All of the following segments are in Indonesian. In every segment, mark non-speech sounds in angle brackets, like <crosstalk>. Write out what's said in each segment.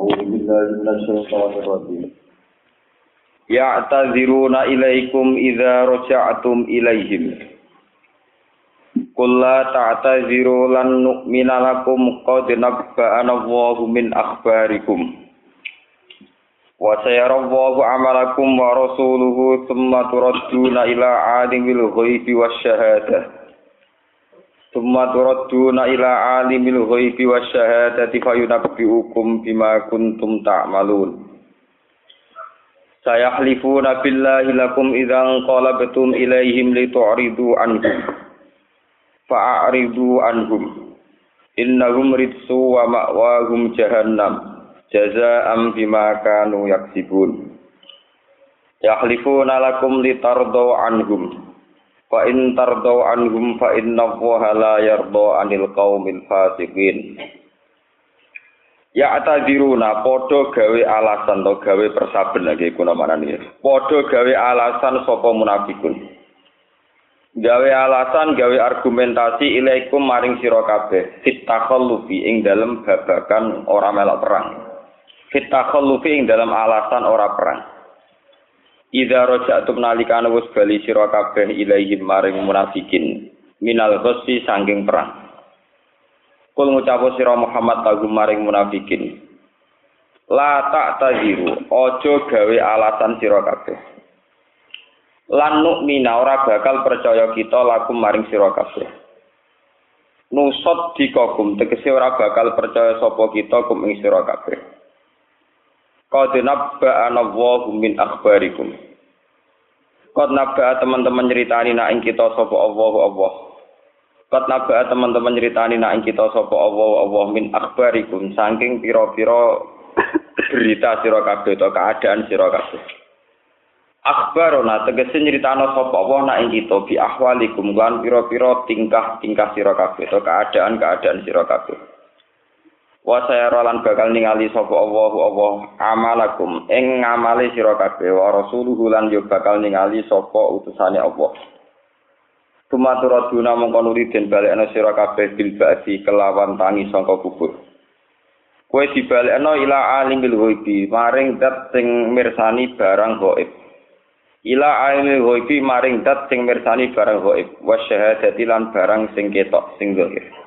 أعوذ بالله من الشيطان الرجيم. يعتذرون إليكم إذا رجعتم إليهم. قل لا تعتذروا لن نؤمن لكم قد نبأنا الله من أخباركم. وسيرى الله عملكم ورسوله ثم تردون إلى عالم الغيب والشهادة. Summa turadduna ila alimil ghaibi wasyahadati fayunabbi'ukum bima kuntum ta'malun. Sayahlifuna billahi lakum idzan qalabtum ilaihim litu'ridu anhum. Fa'ridu anhum. Innahum ritsu wa ma'wahum jahannam. Jazaa'an bima kanu yaksibun. Yahlifuna lakum litardau anhum. fa in tardo anhum fa inna allaha la yarda anil qaumil fasiqin. Ya atadiruna padha gawe alasan to gawe persaben lagi kuna manani padha gawe alasan sapa munafikun? Gawe alasan gawe argumentasi ilaikum maring sira kabeh. Fitakhallufi ing dalem babakan ora melok perang. Fitakhallufi ing dalem alasan ora perang. Idza raja'tum nalikane wis bali sira kabeh ilaihim maring munafikin minal ghassi sangking perang. Kul ngucapu sira Muhammad tagu maring munafikin. La tak taziru, ojo gawe alasan sira kabeh. Lan nu'mina ora bakal percaya kita lakum maring sira kabeh. Nusot dikogum tegese ora bakal percaya sapa kita kum ing sira kabeh. Qad nabba'ana Allahu min akhbarikum. Qad nabba'a teman-teman nyeritani nak ing kita sapa Allah Allah. Qad nabba'a teman-teman nyeritani nak ing kita sapa Allah Allah min akhbarikum saking pira-pira berita sira kabeh to keadaan sira kabeh. Akhbarona tegese nyritano sapa Allah nak ing kita bi ahwalikum lan pira-pira tingkah-tingkah sira kabeh to keadaan-keadaan sira kabeh. Wa sayarolan bakal ningali sapa Allah Allah amalakum ing ngamali sira kabeh wa rasuluhu lan yo bakal ningali sapa utusane Allah. Tumaturaduna mongko nuli den balekno sira kabeh bil ba'di kelawan tangi sangka kubur. Kowe dibalekno ila alimil ghaibi maring dat sing mirsani barang gaib. Ila alimil ghaibi maring dat sing mirsani barang gaib wa syahadati lan barang sing ketok sing zahir.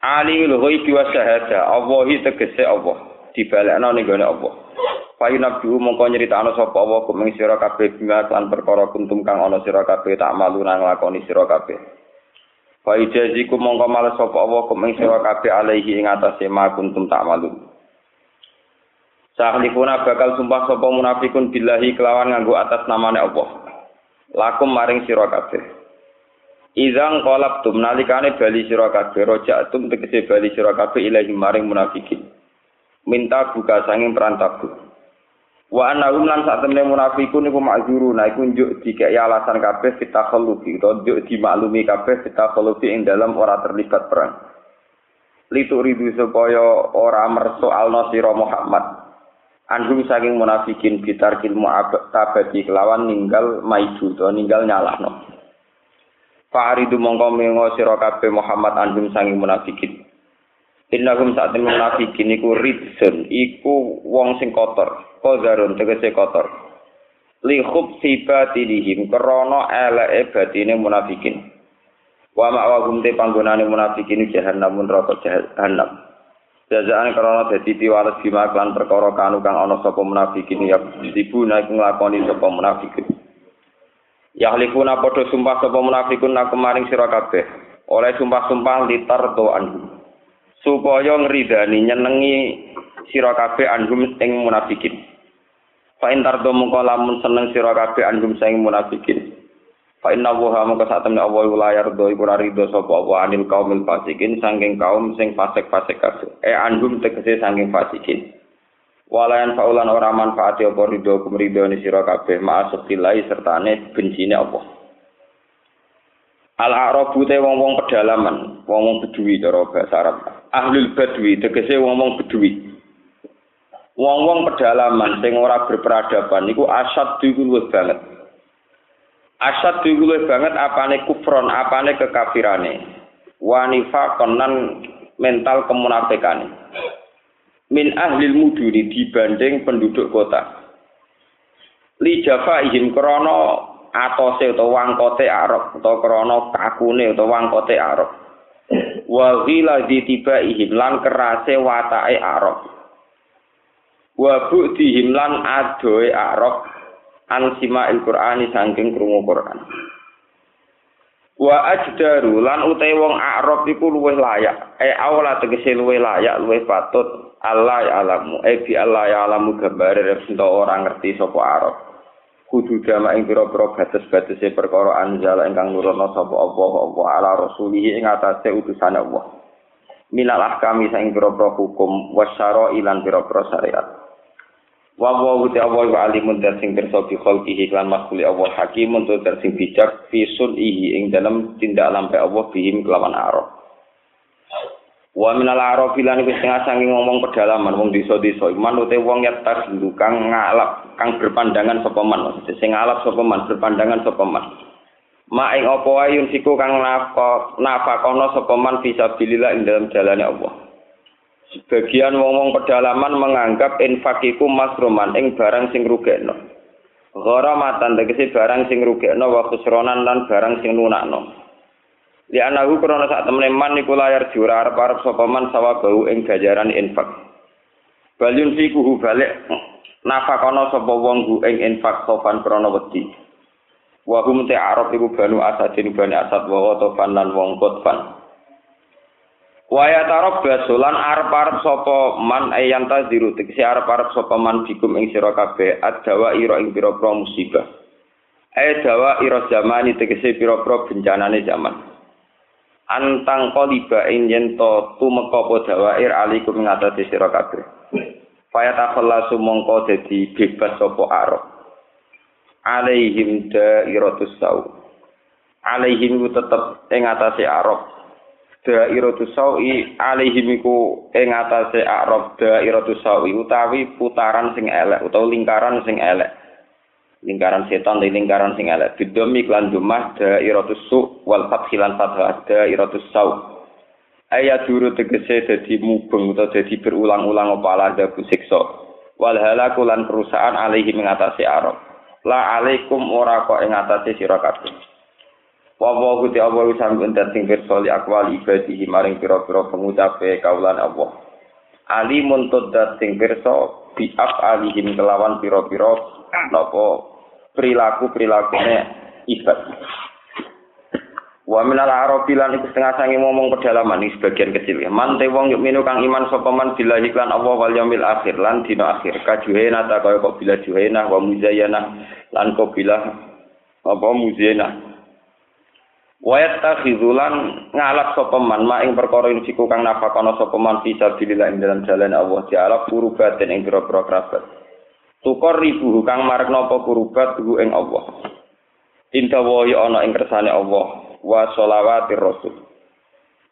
Alimul ghaibi wa syahada Allahi tegese Allah dibalekno ning gone Allah. Payu nabi mongko nyritakno sapa Allah kum ing sira kabeh bima lan perkara kuntum kang ana sira kabeh tak malu nang lakoni sira kabeh. Fa ijaziku mongko males sapa Allah kum ing sira kabeh alaihi ing atase ma kuntum tak malu. Sahlifuna bakal sumpah sapa munafikun billahi kelawan nganggo atas namane Allah. Lakum maring sira kabeh. Izang kolab tum nalikane bali sira kabeh rojatum tegese bali sira kabeh ilahi maring munafikin. Minta buka sanging perantabu. Wa annahum lan sak temne munafikun iku makzuru nah iku njuk dikek alasan kabeh fitakhallufi to njuk dimaklumi kabeh fitakhallufi ing dalam ora terlibat perang. Litu ridu supaya ora mersoalno sira Muhammad. Anhum saking munafikin bitar ilmu tabati kelawan ninggal maidu to ninggal nyalahno. Fa'aridu mongko mengo sira kabeh Muhammad anhum saking munafikin. Innahum saat munafikin iku ridsun, iku wong sing kotor, kodarun tegese kotor. Li khubsi batinihim krana eleke batine munafikin. Wa ma'wahum te panggonane munafikin jahannam neraka jahannam. Jazaan krana dadi piwales bima perkara kanu kang ana sapa munafikin ya dibuna nglakoni sapa munafikin. Yahlifuna padha sumpah sapa munafikun nak maring sira kabeh. Oleh sumpah-sumpah litar to anhum. supaya ngridani nyenengi sira kabeh anhum ing munafikin. Fa in tardo mungko lamun seneng sira kabeh anhum sing munafikin. Fa inna wa mongko sak temne Allah la yardo ora rido sapa apa anil kaumil fasikin saking kaum sing fasik-fasik kabeh. Eh anhum tegese saking fasikin. Walayan faulan ora manfaati apa rido kumridoni sira kabeh ma'asukilai sertane bencine Allah. Al Arabu te wong-wong pedalaman, wong-wong bedui cara bahasa Arab. Ahlul badwi tegese wong-wong bedui. Wong-wong pedalaman sing ora berperadaban niku asad iku luwih banget. Asad iku luwih banget apane kufron, apane kekafirane. Wanifa konan mental kemunafikane. Min ahlil muduni dibanding penduduk kota. Li ihim krana atose utawa wangkote Arab utawa krana kakune utawa wangkote Arab. Wa ghila ihim lan kerase watake Arab. Wa bu'dihim lan adoe Arab an sima'il Qur'ani saking krungu Qur'an. Wa ajdaru lan utahe wong Arab iku luwih layak. E awla tegese luwih layak, luwih patut Allah alamu. E bi Allah ya alamu gambare resento ora ngerti sapa Arab. Kudu jama ing pira-pira batas-batase perkara anjala ingkang nurono sapa Allah apa ala rasulih ing atase utusan Allah. Minal ahkami saing pira-pira hukum wasyara ilan pira-pira syariat. Wa wa uti Allah wa alimun dan sing pirsa bi khalqihi lan makhluk Allah hakim untuk dan sing bijak fi ihi ing dalam tindak lampe Allah bihim kelawan arab. Wa minal lan wis tengah sangi ngomong pedalaman wong desa-desa. Iman uti wong ya tas kang ngalap kang berpandangan sapa man. Sing ngalap sapa man berpandangan sapa man. Ma ing apa wae siku kang nafkah nafakono sapa man fisabilillah ing dalam jalane Allah Sebagian wong-wong pedalaman menganggap infak iku masruman ing barang sing rugekno. Gharamatan tegese barang sing rugekno wa khusronan lan barang sing lunakno. Li anahu krana sak temene man iku layar jura arep-arep sapa man sawabau ing gajaran infak. Balyun fikuhu balik nafakono sapa wong gu ing infak sofan krana wedi. Wa hum ta'arab iku banu asadin bani asad wa tofan lan wong kotfan. Waya tarok basulan arep-arep sapa man ayan taziru tegese arep-arep sapa man bikum ing sira kabeh adawa ira ing pira-pira musibah. Ae dawa ira zamani tegese pira-pira bencanane zaman. Antang koliba ing yen to tumeka apa dawair alikum ing atase sira kabeh. Faya takhallasu mongko dadi bebas sapa arep. Alaihim dairatus sau. Alaihim tetep ing atase arep dairatu sawi alaihim iku ing atase arab. Dairatu sawi utawi putaran sing elek utawa lingkaran sing elek. Lingkaran setan dan lingkaran sing elek. Bidomi klan dumah dairatu su wal fathilan fathah. Dairatu saw ayat duru tegese dadi mubeng utawa dadi berulang-ulang apa lada siksa wal lan perusahaan alaihim ing atase la alaikum ora kok ing atase Wa wa gusti Allah wis sampun sing pirsa li ibadihi maring pira-pira pengucape kaulan Allah. Ali muntut sing pirsa bi alihim kelawan pira-pira napa perilaku-perilakune ibad. Wa minal arabi lan iku setengah sangi ngomong pedalaman iki sebagian kecil ya. Man te yuk minu kang iman sapa man billahi lan Allah wal yaumil akhir lan dina akhir kajuhena ta kaya kok bila juhena wa muzayyana lan kok bila apa muzayyana Wayat takhizulan ngalap sopeman ma ing perkara ing siku kang nafakono sopeman bisa sabilillah ing dalam jalan Allah Ta'ala kurubatin ing pira-pira kerabat. Tukor ribu kang marek napa kurubat hu ing Allah. Inta wahi ana ing kersane Allah wa sholawatir rasul.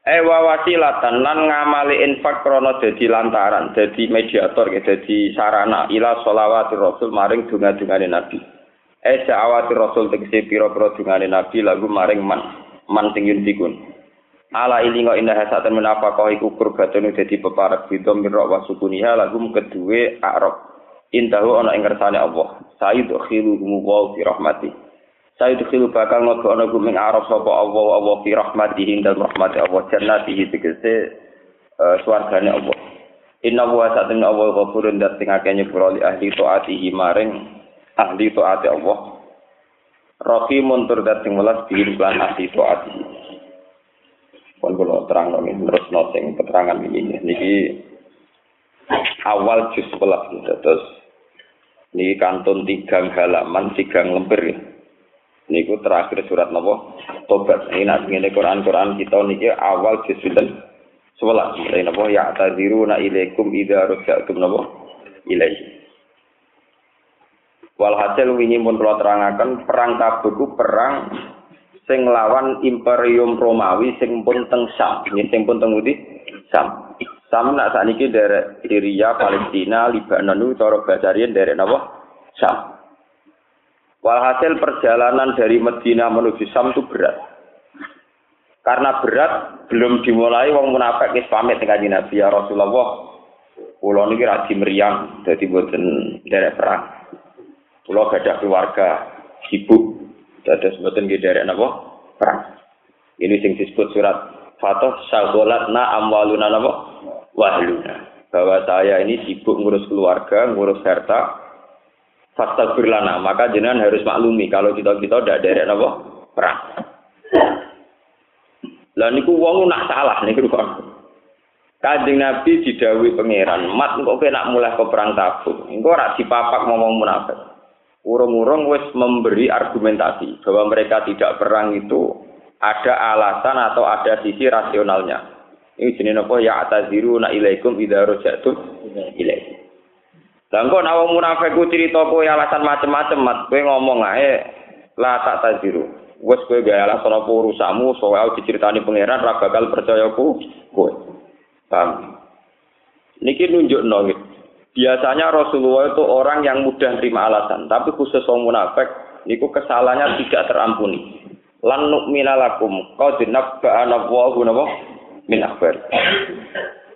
Eh wa wasilatan lan ngamali infak krana dadi lantaran, dadi mediator, dadi sarana ila sholawatir rasul maring donga-dungane Nabi. Eh sa'awati rasul tegese pira-pira dungane nabi lagu maring man man sing yuntikun. Ala ilinga indah hasatan menafakah iku kurbatun dadi peparak bidom min wa sukuniha lagu kedue arab. Intahu ana ing kersane Allah. Sayyid khiluhum wa fi rahmati. Sayyid khilu bakal ngogo ana guming arab sapa Allah Allah fi rahmatihi dan rahmati Allah jannatihi tegese uh, swargane Allah. Inna wa sa'atun Allah ghafurun dat sing akeh nyepuro li ahli taatihi maring ahli taat Allah. Rahimun tur dat sing welas bihim lan ahli taat pun kula terang nami terus nosing keterangan ini. Niki awal juz 11 terus niki kantun tiga halaman tiga lembar ya. niku terakhir surat napa tobat. Ini nak ngene Quran Quran kita niki awal juz 11 sebelas. Mulai napa ya tadziruna ilaikum idza ruja'tum napa ilaihi Walhasil wingi pun kula terangaken perang Tabuk perang sing lawan Imperium Romawi sing pun teng Sam, sing pun teng Udi Sam. Sam nak sakniki dari Syria, Palestina, Libanon cara basarian dari napa? Sam. Walhasil perjalanan dari Medina menuju Sam itu berat. Karena berat belum dimulai wong munafik wis pamit dengan Nabi ya Rasulullah. Pulau ini rajin meriang, jadi buatan derek perang. Pulau gadah keluarga, sibuk, jadi buatan derek apa? Perang. Ini sing disebut surat Fatah Syagolat na amwaluna apa? Wahluna. Bahwa saya ini sibuk ngurus keluarga, ngurus harta, Fastagfirlana, maka jenengan harus maklumi kalau kita-kita tidak derek apa? Perang. Lah niku wong nak salah niku kok. Kanjeng Nabi didhawuhi pangeran, "Mat engko kowe nak mulai ke perang tabuk, engko ora dipapak ngomong munafik." Urung-urung wis memberi argumentasi bahwa mereka tidak perang itu ada alasan atau ada sisi rasionalnya. Ini jenis apa ya ataziru na ilaikum idza rajatum ilaikum. Lah engko nek wong munafik ku cerita kowe alasan macem-macem, mat kowe ngomong ae la tak taziru. Wes kowe gawe alasan apa urusanmu soal diceritani pangeran ra bakal percaya ku kowe. Paham? Niki nongit. Biasanya Rasulullah itu orang yang mudah terima alasan, tapi khusus orang munafik, niku kesalahannya tidak terampuni. Lan nu'mina lakum qad nabba'ana Allahu napa min akhbar.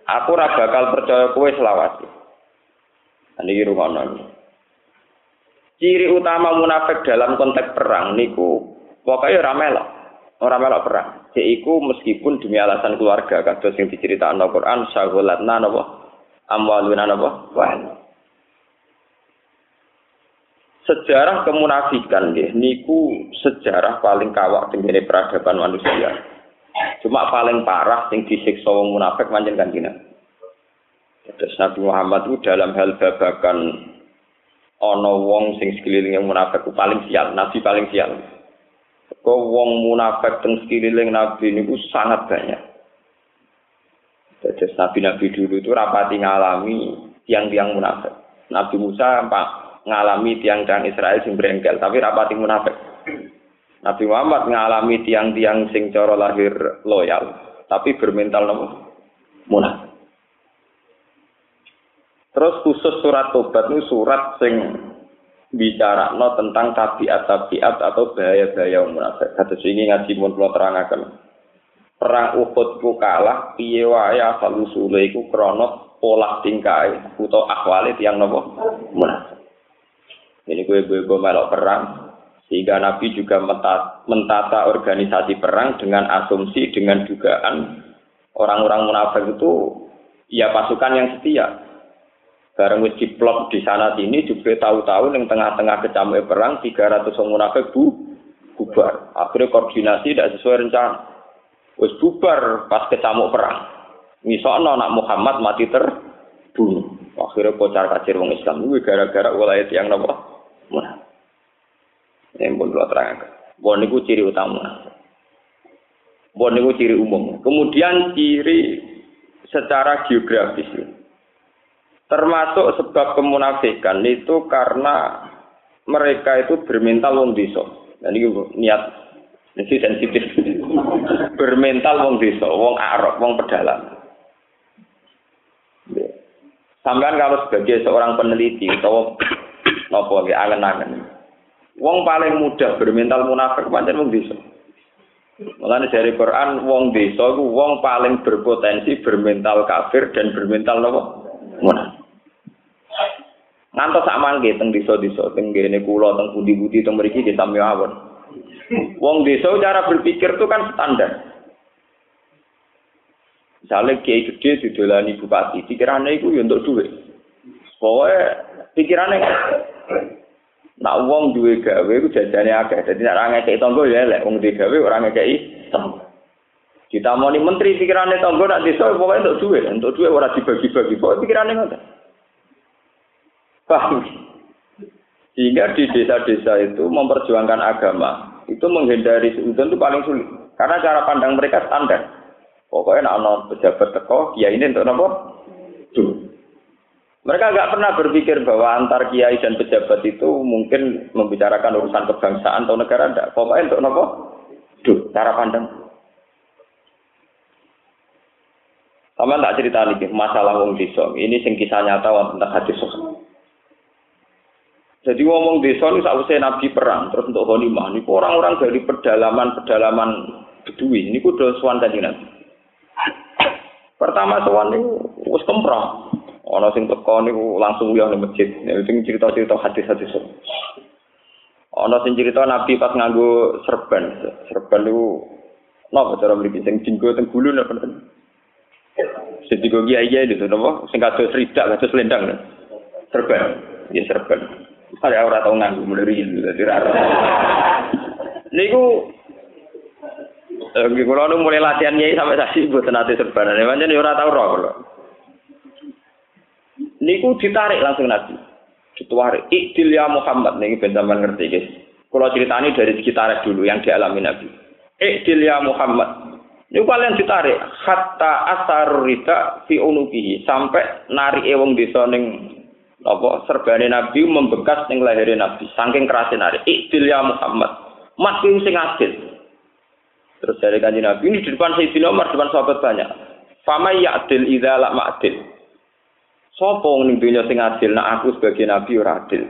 Aku ora bakal percaya kowe selawat. Niki rumono. Ciri utama munafik dalam konteks perang niku pokoknya ora melok. Ora melok perang. Yaiku meskipun demi alasan keluarga kados sing diceritakno Al-Qur'an sagholatna napa amwaluna napa wah. Sejarah kemunafikan nggih niku sejarah paling kawak tengene peradaban manusia. Cuma paling parah sing disiksa wong munafik manjen kanjeng Terus Nabi Muhammad itu dalam hal babakan ono wong sing sekeliling yang munafik paling sial, Nabi paling sial. Kok wong munafik teng sekeliling Nabi ini sangat banyak. Jadi Nabi-Nabi dulu itu rapati ngalami tiang-tiang munafik. Nabi Musa pak ngalami tiang-tiang Israel sing berengkel, tapi rapati munafik. Nabi Muhammad ngalami tiang-tiang sing cara lahir loyal, tapi bermental nopo munafik. Terus khusus surat tobat ini surat sing bicara no tentang tabiat-tabiat atau bahaya-bahaya munafik. Kata ini ngaji mun kula terangaken. Perang Uhud ku kalah piye wae asal usule iku krana pola tingkai utawa akhwale tiyang napa munafik. Ini gue gue gue melok perang sehingga Nabi juga mentata organisasi perang dengan asumsi dengan dugaan orang-orang munafik itu ya pasukan yang setia Bareng wis diplot di sana sini juga tahu-tahu yang tengah-tengah kecamuk perang 300 orang munafik bu bubar. Akhirnya koordinasi tidak sesuai rencana. Wis bubar pas kecamuk perang. Misalnya anak Muhammad mati terbunuh. Akhirnya kocar kacir wong Islam itu gara-gara wilayah yang nopo. Ini pun kalau terang. Bon itu ciri utama. Bon itu ciri umum. Kemudian ciri secara geografis. Termasuk sebab kemunafikan itu karena mereka itu bermental wong desa. Dan ini niat ini sensitif. Bermental wong desa, wong arok, wong pedalang. Sampai kalau sebagai seorang peneliti atau <coughs> nopo ya angen-angen. Wong paling mudah bermental munafik pancen wong desa. Mulane dari Quran wong desa iku wong paling berpotensi bermental kafir dan bermental nopo munafik. Ngantos sak mangke teng desa-desa teng kene kula teng budi-budi teng mriki nggih sami awon. Wong desa cara berpikir itu kan standar. Misalnya kiai gede didolani bupati, pikirannya itu ya untuk duit. Pokoknya pikirannya nak wong duwe gawe iku jajane akeh. Dadi nek ora ngekeki tangga ya elek, wong duwe gawe ora ngekeki tangga. Ditamoni menteri pikirannya tangga nak desa pokoknya untuk duit, untuk duit ora dibagi-bagi. Pokoknya pikirannya ngoten. Paham? Sehingga di desa-desa itu memperjuangkan agama, itu menghindari seudon itu paling sulit. Karena cara pandang mereka standar. Pokoknya nak pejabat teko, kiai ini untuk nopo? Tuh. Mereka nggak pernah berpikir bahwa antar kiai dan pejabat itu mungkin membicarakan urusan kebangsaan atau negara. Enggak. Pokoknya untuk nopo? Duh, cara pandang. Sama tak cerita lagi masalah wong desa. Ini sing kisah nyata tentang hadis sosok. Jadi ngomong desa ini sausai Nabi perang, terus untuk Honimah, ini orang-orang dari pedalaman-pedalaman Bedui, ini kudu suan tadi Nabi. Pertama suan ini us kemprong, Ana sing teko niku langsung uyah ning masjid. Sing cerita-cerita hadis-hadis. Ana sing cerita Nabi pas nganggo serban. Serban niku napa cara mriki sing dinggo teng gulu napa Sing digo kiai itu napa sing kados ridak kados lendang. Serban. Ya serban. Saya ora tau nganggo riyin dadi ora. Niku Nggih kula nu mulai latihan nyai sampai saksi mboten ate serbanan. Pancen ora tau roh kula. Niku ditarik langsung Nabi. Ditarik. Ikdil ya Muhammad niki ben sampean ngerti guys. Kula ceritani dari sekitar dulu yang dialami Nabi. Ikdil ya Muhammad. Niku kalian ditarik hatta asar rida fi unukihi sampai nari ewong desa ning apa serbane Nabi membekas ning lahirnya Nabi saking kerasnya nari. Ikdil ya Muhammad. Mas sing adil. Terus dari kanji Nabi ini di depan Sayyidina Umar, depan sahabat banyak. Fama ya'dil idza la ma'dil. Sopo ning dunya sing adil, nak aku sebagai nabi ora adil.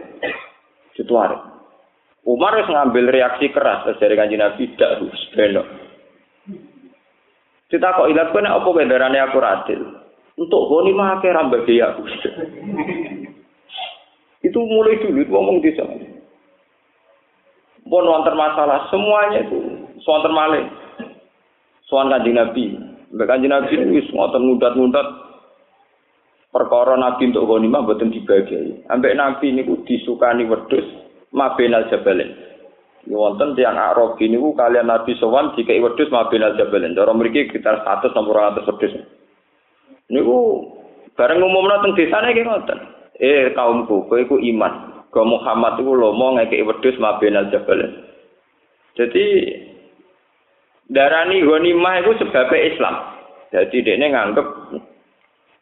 Itu Umar harus ngambil reaksi keras terus dari kanji Nabi tidak harus belok. Kita kok ilat kene apa kendarane aku adil? Untuk goni mah akeh bagi aku. Itu mulai dulu itu ngomong sana. Pun wonten masalah semuanya itu wonten malih. soal kanjeng Nabi. Mbak kanjeng Nabi wis ngoten ngudat-ngudat perkara Nabi untuk ghanimah mboten dibagi. Ambek Nabi niku disukani wedhus mabenal jabalin. Ini wonten tiang Arab ini kalian Nabi sowan dikai wedhus mabenal jabalin. Cara mriki sekitar 100 sampai 200 wedhus. Niku bareng umumna teng desane nggih ngoten. Eh kaumku, kowe iku iman. Go Muhammad iku lomo ngekeki wedhus mabenal jabalin. Jadi darani ghanimah itu sebabnya Islam. Jadi dia nganggep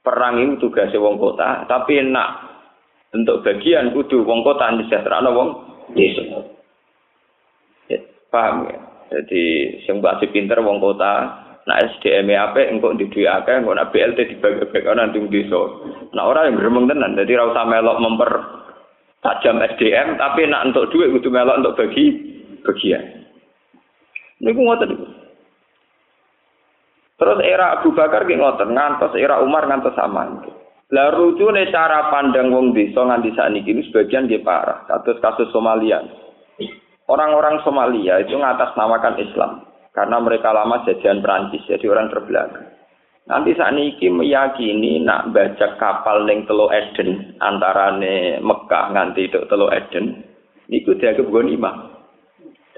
perang itu tugasnya wong kota, tapi nak untuk bagian kudu wong kota disejahterano wong desa. Ya, paham ya? Jadi sing mbak pinter wong kota, nak SDM apa engkau di duit akeh, engkau nak BLT dibagi-bagi nanti desa. Nah orang yang gremeng tenan, jadi ora usah melok memper tajam SDM, tapi nak untuk duit kudu melok untuk bagi bagian. Niku ngoten niku. Terus era Abu Bakar ki ngoten, ngantos era Umar ngantos sama. Lah rujune cara pandang wong desa nganti sakniki ini sebagian dia parah. Kasus kasus Somalia. Orang-orang Somalia itu ngatasnamakan Islam karena mereka lama jajahan Prancis, jadi orang terbelakang. Nanti saat ini meyakini nak baca kapal neng Telo Eden antara Mekah nganti Telo Eden, itu dianggap ghanimah.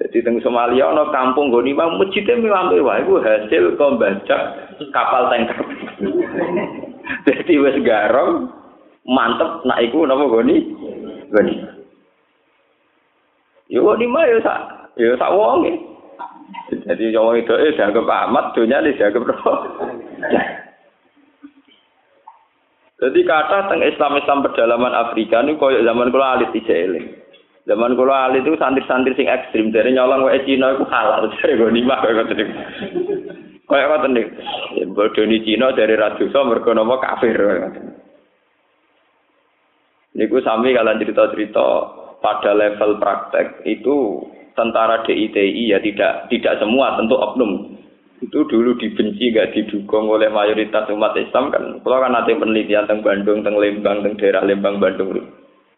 Jadi teng Somalia ono kampung goni mah masjidnya mewah-mewah iku hasil kombaca kapal tanker. <laughs> Jadi wis garong mantep nak iku napa goni? Goni. Yo goni mah yo sak yo sak wong Jadi wong itu eh dianggap amat, dunia ini dianggap roh. Jadi kata tentang Islam-Islam pedalaman Afrika ini koyo zaman kula alit ijek Zaman kalau ahli itu santri-santri sing ekstrim dari nyolong wae Cina itu halal <laughs> dari gue nima kayak ngoten niku. Kayak ngoten niku. Ya bodoni Cina dari radosa mergo napa kafir. Niku sami kalian cerita-cerita pada level praktek itu tentara DITI ya tidak tidak semua tentu oknum itu dulu dibenci gak didukung oleh mayoritas umat Islam kan kalau kan ada penelitian tentang Bandung tentang Lembang tentang daerah Lembang Bandung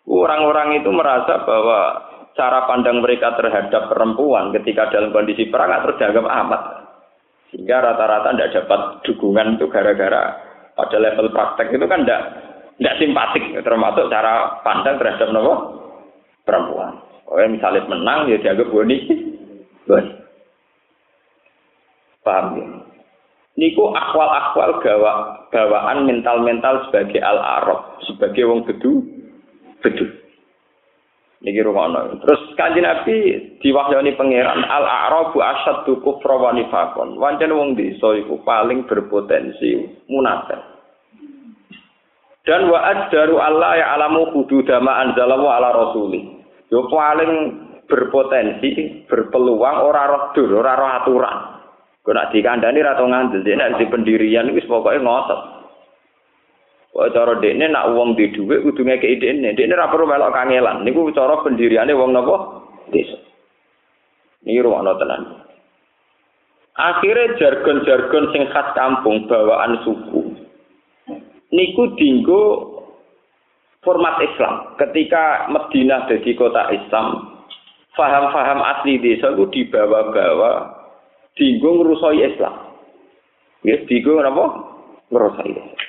Orang-orang itu merasa bahwa cara pandang mereka terhadap perempuan ketika dalam kondisi perang terjaga amat. Sehingga rata-rata tidak dapat dukungan itu gara-gara pada level praktek itu kan tidak tidak simpatik termasuk cara pandang terhadap nopo perempuan. Oh misalnya menang ya dianggap boni, boni. Paham ya? Niku akwal-akwal gawa, gawaan mental-mental sebagai al-arab, sebagai wong bedu, betul. Niki rumono. Terus kanji Nabi diwahyani pangeran al a'rabu asyaddu kufra wa nifaqon. Wancen wong desa iku paling berpotensi munafik. Dan wa ajdaru Allah ya alamu hududama anzalahu ala rasuli. Yo paling berpotensi berpeluang ora roh dur, ora roh aturan. Kok nak dikandani ra tau ngandel, nek di pendirian wis pokoke ngotot. Kok cara dekne nak wong di dhuwit kudu ngekeki dekne. Dekne ora perlu melok kangelan. Niku cara pendiriane wong napa? Desa. Niki rumakno tenan. Akhirnya jargon-jargon sing khas kampung bawaan suku. niku dinggo format Islam. Ketika Madinah jadi kota Islam, faham-faham asli desa itu dibawa-bawa dinggo ngrusoi Islam. Ya, dinggo apa? Ngrusoi Islam.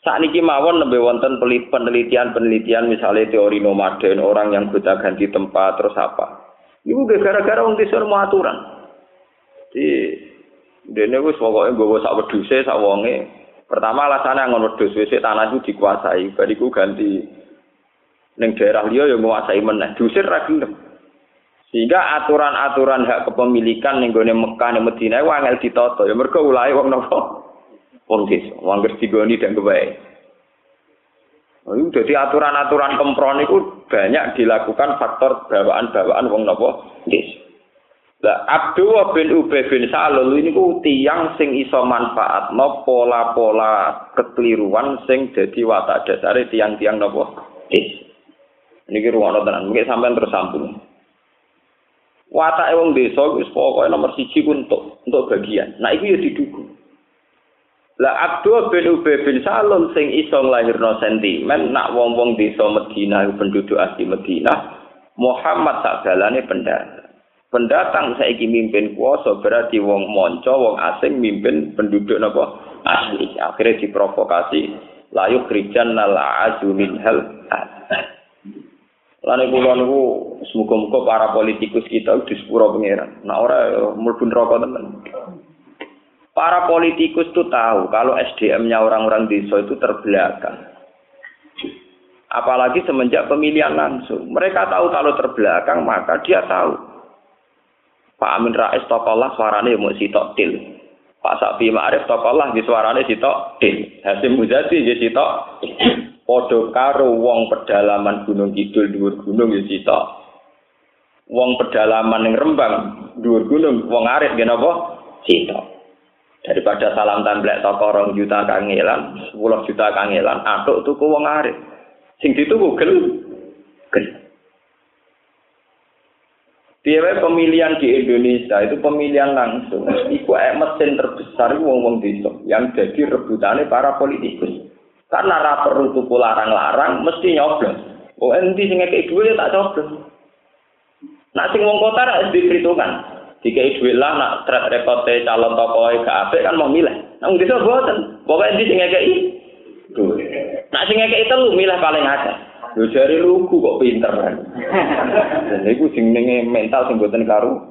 Saat niki mawon lebih wonten penelitian-penelitian misalnya teori nomaden, orang yang gonta ganti tempat terus apa. Ibu gara-gara wong desa mau aturan. Di dene wis pokoke nggawa sak wedhuse sak wonge. Pertama alasannya ngon wedhus wis tanah itu dikuasai, bariku ganti ning daerah liya ya nguasai meneh. Diusir ra. Sehingga aturan-aturan hak kepemilikan ning gone Mekah ning Madinah wangel ditata ya mergo ulahe wong napa wong desa, wong digoni dan kebaik. Oh, jadi aturan-aturan kempron itu banyak dilakukan faktor bawaan-bawaan wong nopo desa. Lah Abdul bin Ubay bin Salul ini ku tiang sing iso manfaat no pola-pola kekeliruan sing jadi watak dasare tiang-tiang nopo. Ini ruang tenan, mungkin sampai terus sambung. Watak wong desa wis pokoke nomor siji untuk untuk bagian. Nah itu ya didukung. Lah Abdul bin Ubay bin Salul sing iso nglahirno sentimen nak wong-wong desa Madinah penduduk asli Madinah Muhammad sakjalane pendatang. Pendatang saiki mimpin kuasa berarti wong monco wong asing mimpin penduduk napa asli. Akhirnya diprovokasi layu krijan nala azu min hal. Lan kula niku semoga-moga para politikus kita di sepuro pangeran. Nah ora mlebu neraka tenan. Para politikus itu tahu kalau SDM-nya orang-orang desa itu terbelakang. Apalagi semenjak pemilihan langsung. Mereka tahu kalau terbelakang, maka dia tahu. Pak Amin Rais tokolah suaranya mau sitok til. Pak Sapi Ma'arif tokolah di suaranya sitok til. Hasim Muzadi di sitok Podo karo wong pedalaman Gunung Kidul dhuwur gunung ya sitok. Wong pedalaman ning Rembang dhuwur gunung wong arit nggih napa? Sitok. daripada salam templek toko rong juta kangelan, sepuluh juta kangelan, atuk tuku wong arif. Sing dituku gel, gel. Piye pemilihan di Indonesia itu pemilihan langsung. Iku mesin terbesar wong-wong desa yang jadi rebutannya para politikus. Karena ra perlu tuku larang-larang mesti nyoblos. Oh endi sing ngekek dhuwit tak coblos. Nak sing wong kota ra diperhitungkan. Jika duit lah nak track record calon tokoh gak apik kan mau milih. Nang desa boten. Pokoke endi sing ngekeki duit. Nak sing ngekeki telu milih paling akeh. Lho jare lugu kok pinter kan. Dan iku sing mental sing boten karu.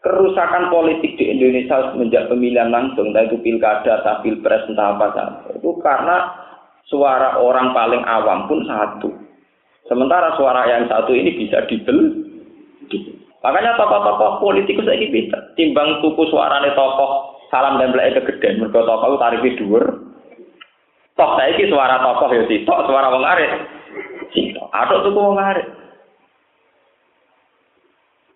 Kerusakan politik di Indonesia semenjak pemilihan langsung, entah itu pilkada, entah pilpres, entah apa saja. Itu karena suara orang paling awam pun satu. Sementara suara yang satu ini bisa dibel, dibel. Makanya tokoh-tokoh politikus saya pinter. Timbang tuku suarane tokoh salam dan belai kegedean. Mereka tokoh tarifnya dhuwur. Toh saya suara tokoh ya sitok, suara wong arit. Sitok. Atau tuku wong arit.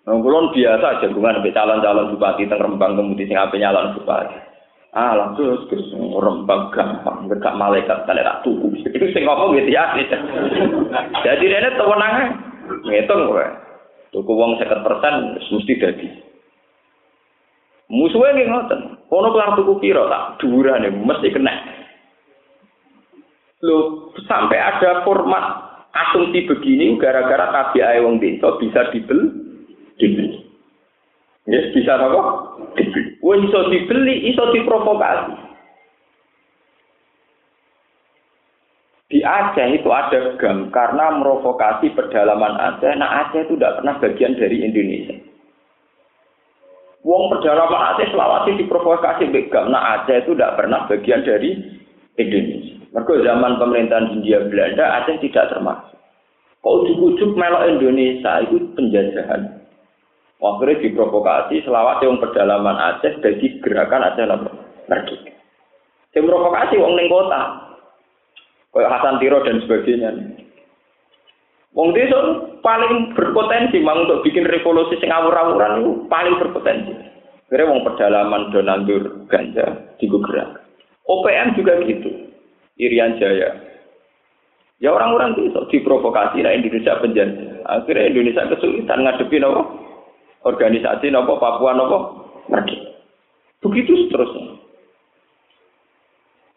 Nah, kulon biasa jagungan sampai calon-calon bupati teng Rembang kemudian sing ape nyalon bupati. Ah, langsung terus Rembang gampang, enggak malaikat kali tak tuku. Itu sing ngomong gitu ya. Jadi ini tewenange ngitung kowe. Tuku wong seket persen mesti dadi. Musuhnya nggih ngoten. Kono kelar tuku piro tak dhuwurane mesti kena. Lo sampai ada format asumsi begini gara-gara tabiae wong desa bisa dibeli dibeli. Yes, bisa apa? Dibeli. Wong iso dibeli, iso diprovokasi. Di Aceh itu ada gam karena merovokasi pedalaman Aceh. Nah Aceh itu tidak pernah bagian dari Indonesia. Wong pedalaman Aceh Sulawesi diprovokasi begam. Nah Aceh itu tidak pernah bagian dari Indonesia. Mereka zaman pemerintahan Hindia Belanda Aceh tidak termasuk. Kau ujuk-ujuk melok Indonesia itu penjajahan. Akhirnya diprovokasi selawat yang pedalaman Aceh jadi gerakan Aceh Merdeka. Yang provokasi wong ning kota. Kayak Hasan Tiro dan sebagainya. Wong desa paling berpotensi mang untuk bikin revolusi sing awur-awuran itu paling berpotensi. Kira wong pedalaman do nandur ganja di gerak. OPM juga gitu. Irian Jaya. Ya orang-orang itu diprovokasi nah Indonesia penjajah. Akhirnya Indonesia kesulitan ngadepi nopo organisasi nopo Papua nopo Merdeka. Begitu seterusnya.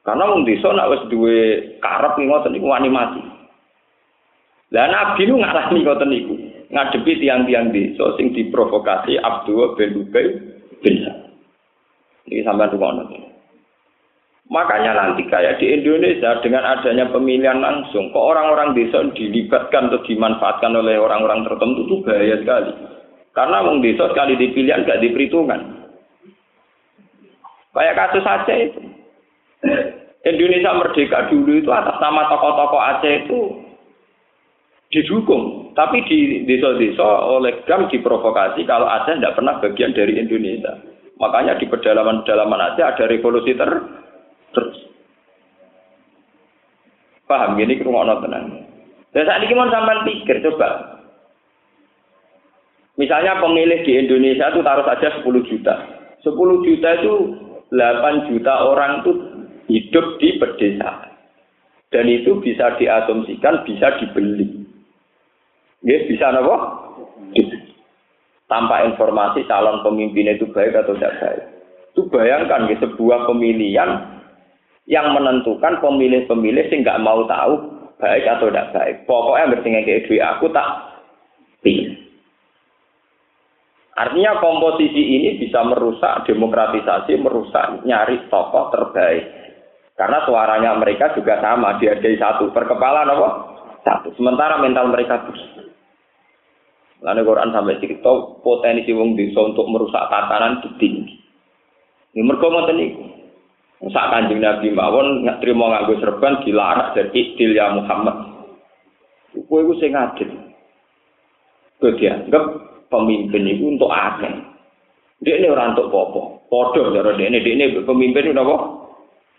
Karena wong desa nek wis duwe karep ngoten niku wani mati. Lah nabi nu ngalami ngoten niku. Ngadepi tiang-tiang desa sing diprovokasi Abdul bin Ubay bin Ini sampai rumah Makanya nanti kayak di Indonesia dengan adanya pemilihan langsung, kok orang-orang desa dilibatkan atau dimanfaatkan oleh orang-orang tertentu itu bahaya sekali. Karena wong desa sekali dipilihan gak diperhitungan. Kayak kasus Aceh itu. Indonesia merdeka dulu itu atas nama tokoh-tokoh Aceh itu didukung. Tapi di desa-desa oleh GAM diprovokasi kalau Aceh tidak pernah bagian dari Indonesia. Makanya di pedalaman-pedalaman Aceh ada revolusi ter terus. Paham gini kerumah tenang. Dan saat ini mau sampai pikir coba. Misalnya pemilih di Indonesia itu taruh saja 10 juta. 10 juta itu 8 juta orang itu hidup di pedesaan. Dan itu bisa diasumsikan bisa dibeli. Ya, bisa apa? Tanpa informasi calon pemimpin itu baik atau tidak baik. Itu bayangkan ya, sebuah pemilihan yang menentukan pemilih-pemilih sih nggak mau tahu baik atau tidak baik. Pokoknya bertinggal kayak duit aku tak pilih. Artinya komposisi ini bisa merusak demokratisasi, merusak nyari tokoh terbaik. Karena suaranya mereka juga sama, dihargai satu. Per kepala apa? Satu. Sementara mental mereka bersih. Lalu Quran sampai cerita potensi wong desa untuk merusak tatanan itu tinggi. Ini mereka niku. Sak kanjeng Nabi mawon nggak terima nganggo serban dilarang dari iktil ya Muhammad. Kowe iku sing adil. Kowe dianggap pemimpin itu untuk akeh. Dia ini orang untuk popo. Podo cara dia ini, dia ini pemimpin itu apa?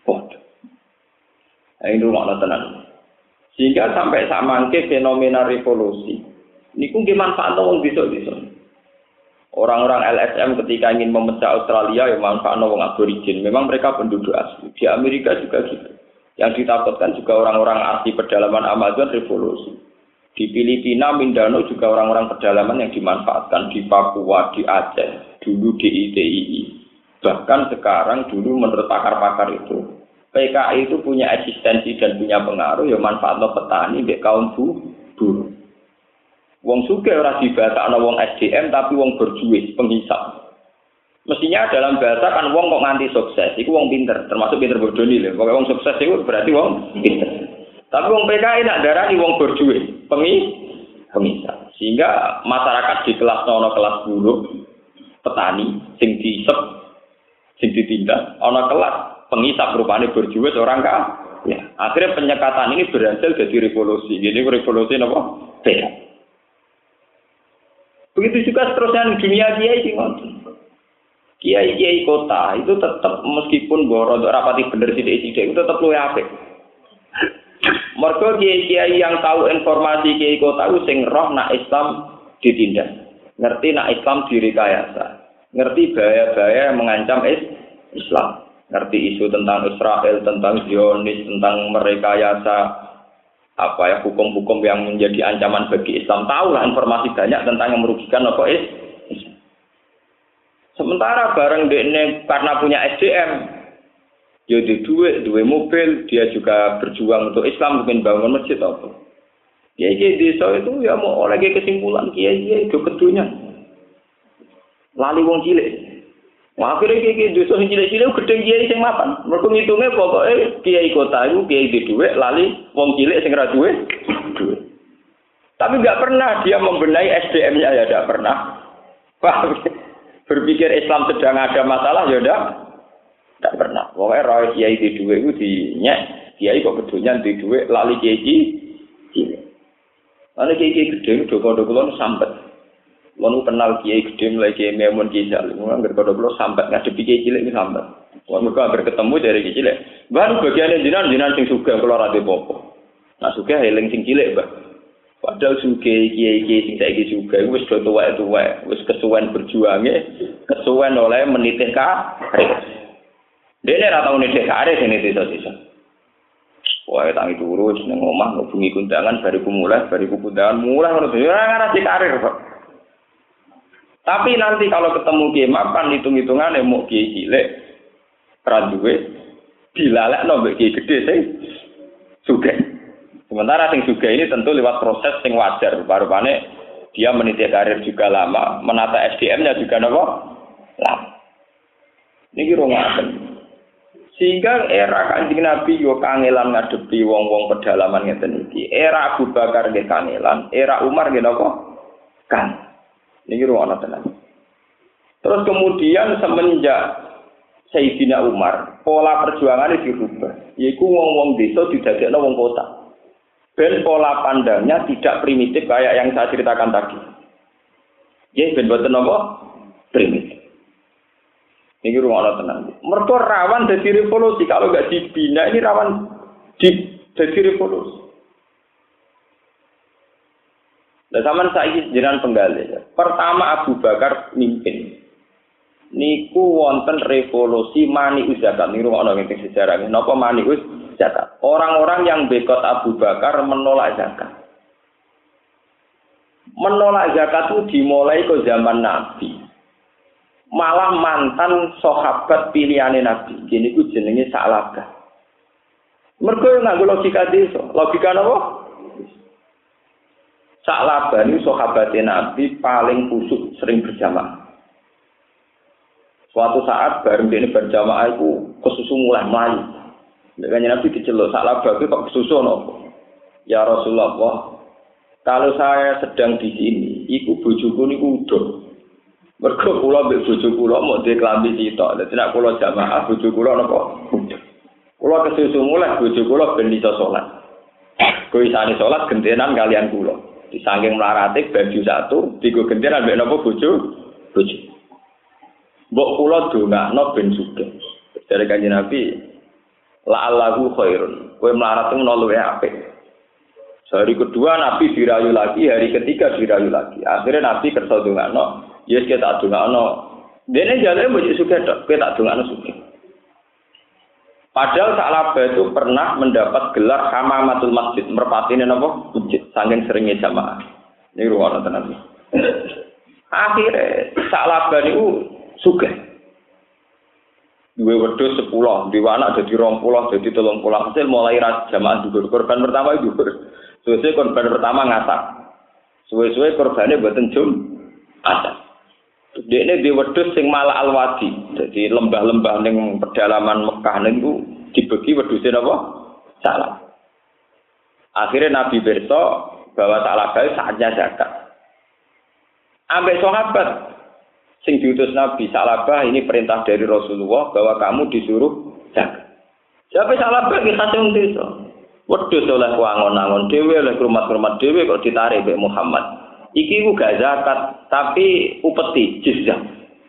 Podo. Nah, ini rumah tenan. Sehingga sampai sama fenomena revolusi. Ini pun manfaat wong bisa-bisa. Orang-orang LSM ketika ingin memecah Australia yang manfaat wong aborigin. Memang mereka penduduk asli. Di Amerika juga gitu. Yang ditakutkan juga orang-orang asli pedalaman Amazon revolusi. Di Filipina, Mindanao juga orang-orang pedalaman yang dimanfaatkan di Papua, di Aceh, dulu di ITII. Bahkan sekarang dulu menurut pakar-pakar itu, PKI itu punya eksistensi dan punya pengaruh ya manfaat petani kaum buruh. Wong suge ora dibahasa ana wong SDM tapi wong berjuis, penghisap. Mestinya dalam bahasa kan wong kok nganti sukses, iku wong pinter, termasuk pinter bodoh nih lho. Pokoknya wong sukses itu berarti wong pinter. Tapi wong PKI nak darani wong berjuis, pengi penghisap. Sehingga masyarakat di kelas nono kelas buruk, petani, sing diisep, sing ditindak, ana kelas penghisap rupane berjuis orang kah? Ya, akhirnya penyekatan ini berhasil jadi revolusi. Jadi revolusi apa? Sehat. Begitu juga seterusnya dunia kiai sih Kiai kiai kota itu tetap meskipun boros rapati bener sih sidik itu tetap luwe apik. Mereka kiai kiai yang tahu informasi kiai kota itu sing roh nak Islam ditindak, ngerti nak Islam direkayasa, ngerti bahaya-bahaya yang mengancam Islam, ngerti isu tentang Israel, tentang Zionis, tentang merekayasa apa ya hukum-hukum yang menjadi ancaman bagi Islam? Tahulah informasi banyak tentang yang merugikan apa is? Sementara bareng ini karena punya SDM dia di duit duit mobil dia juga berjuang untuk Islam mungkin bangun masjid apa? Ya kiai desa itu ya mau oleh kesimpulan kiai kiai itu kedunya lali wong cilik Wah, akhirnya kiai dosa sing cilik-cilik gedeng kiai sing mapan. Mergo ngitunge pokoke kiai kota iku kiai di dhuwit lali wong cilik sing ra. Tapi nggak pernah dia membenahi SDM-nya ya tidak pernah. Paham? <laughs> Berpikir Islam sedang ada masalah ya tidak tidak pernah. Pokoknya roh kiai di duwe itu dinyek, kiai kok kedunya di duwe lali kiai cilik. Lalu kiai gede, doko-doko sampai. Lalu kenal kiai gede mulai kiai memun kiai jalim. Nggak pada pulau sampai ngadepi kiai cilik ini sampai. Wah mereka hampir ketemu dari kiai cilik. Baru bagian jinan jinan sing suka keluar ada popo. Nah suka heling sing cilik bah. Padahal suka kiai kiai sing saya suka. Wes do tua itu wae. Wes kesuwen berjuangnya. Kesuwen oleh menitik karir. Dia ini rata unitik karir sini sisa-sisa. Wah, tangi turu, seneng omah, ngubungi kundangan, bariku mulai, bariku kundangan, mulai, menurut saya, orang karir. Tapi nanti kalau ketemu kiai mapan hitung-hitungan mau kiai cilik, raduwe, dilalekno mbek kiai gede sing sugih. Sementara sing sugih ini tentu lewat proses sing wajar, baru-baru dia meniti karir juga lama, menata SDM-nya juga nopo lama. Ini kira Sehingga era kanjeng Nabi yo kangelan ngadepi wong-wong pedalaman ngeten iki. Era Abu Bakar nggih kangelan, era Umar nggih napa? Kan. Niki ruwana tenan. Terus kemudian semenjak Sayyidina Umar, pola perjuangannya dirubah. Yaitu wong-wong desa didadekno wong kota. Ben pola pandangnya tidak primitif kayak yang saya ceritakan tadi. Ya, ben boten apa? Primitif. Ini rumah tenang. Mereka rawan dari revolusi. Kalau nggak dibina ini rawan di jadi revolusi. Nah, zaman saya jenengan penggali. Pertama Abu Bakar mimpin. Niku wonten revolusi mani zakat. Rumah orang yang sejarah. Napa mani zakat? Orang-orang yang bekot Abu Bakar menolak zakat. Menolak zakat itu dimulai ke zaman Nabi malah mantan sahabat pilihane Nabi. Gini ku jenenge Sa'labah. Mergo nganggo logika desa. Logika napa? Sa'labah ini sahabat Nabi paling kusuk sering berjamaah. Suatu saat bareng ini berjamaah itu kesusu mulai melayu. Dengan Nabi diceluk Sa'labah itu kok kesusu nopo? Ya Rasulullah, kalau saya sedang di sini, iku bojoku niku udah Mergo kula mbek bojo kula mau dhe klambi sitok. Dadi nek kula jamaah bojo kula napa? Kula kesusu mulai bojo kula ben iso salat. Kuwi sane salat gentenan kalian kula. Disangking melarate baju satu, digo gentenan mbek napa bojo? Bojo. Mbok kula dongakno ben sugih. Dari kanjeng Nabi, la'allahu khairun. Kowe melarat itu luwe apik. Hari kedua Nabi dirayu lagi, hari ketiga dirayu lagi. Akhirnya Nabi kersa dongakno, Yes kita tak dongakno. Dene jalane mbok suka tok, kita tak dongakno suka. Padahal Sa'labah itu pernah mendapat gelar Hamamatul Masjid, merpatine napa? Masjid, saking seringnya jamaah. Ini ruang tenan. Akhirnya Sa'labah itu suka. Dua wedhus sepuluh, dua anak jadi rong puluh, jadi tolong pulang. Hasil mulai jamaah juga Korban pertama itu. Suwe-suwe korban pertama ngasak. Suwe-suwe korbannya buatan jum. Atas. Dia ini di wedus sing malah alwadi, jadi lembah-lembah neng pedalaman Mekah niku dibagi wedusnya apa? Salah. Akhirnya Nabi berso bahwa salah baik saatnya zakat. Ambek sahabat sing diutus Nabi Salabah ini perintah dari Rasulullah bahwa kamu disuruh zakat. Siapa Salabah kita cung desa. Wedus oleh kuangon-angon dewe oleh rumah-rumah dewe kok ditarik Mbak Muhammad. iki ku gak zakat tapi upeti jizyah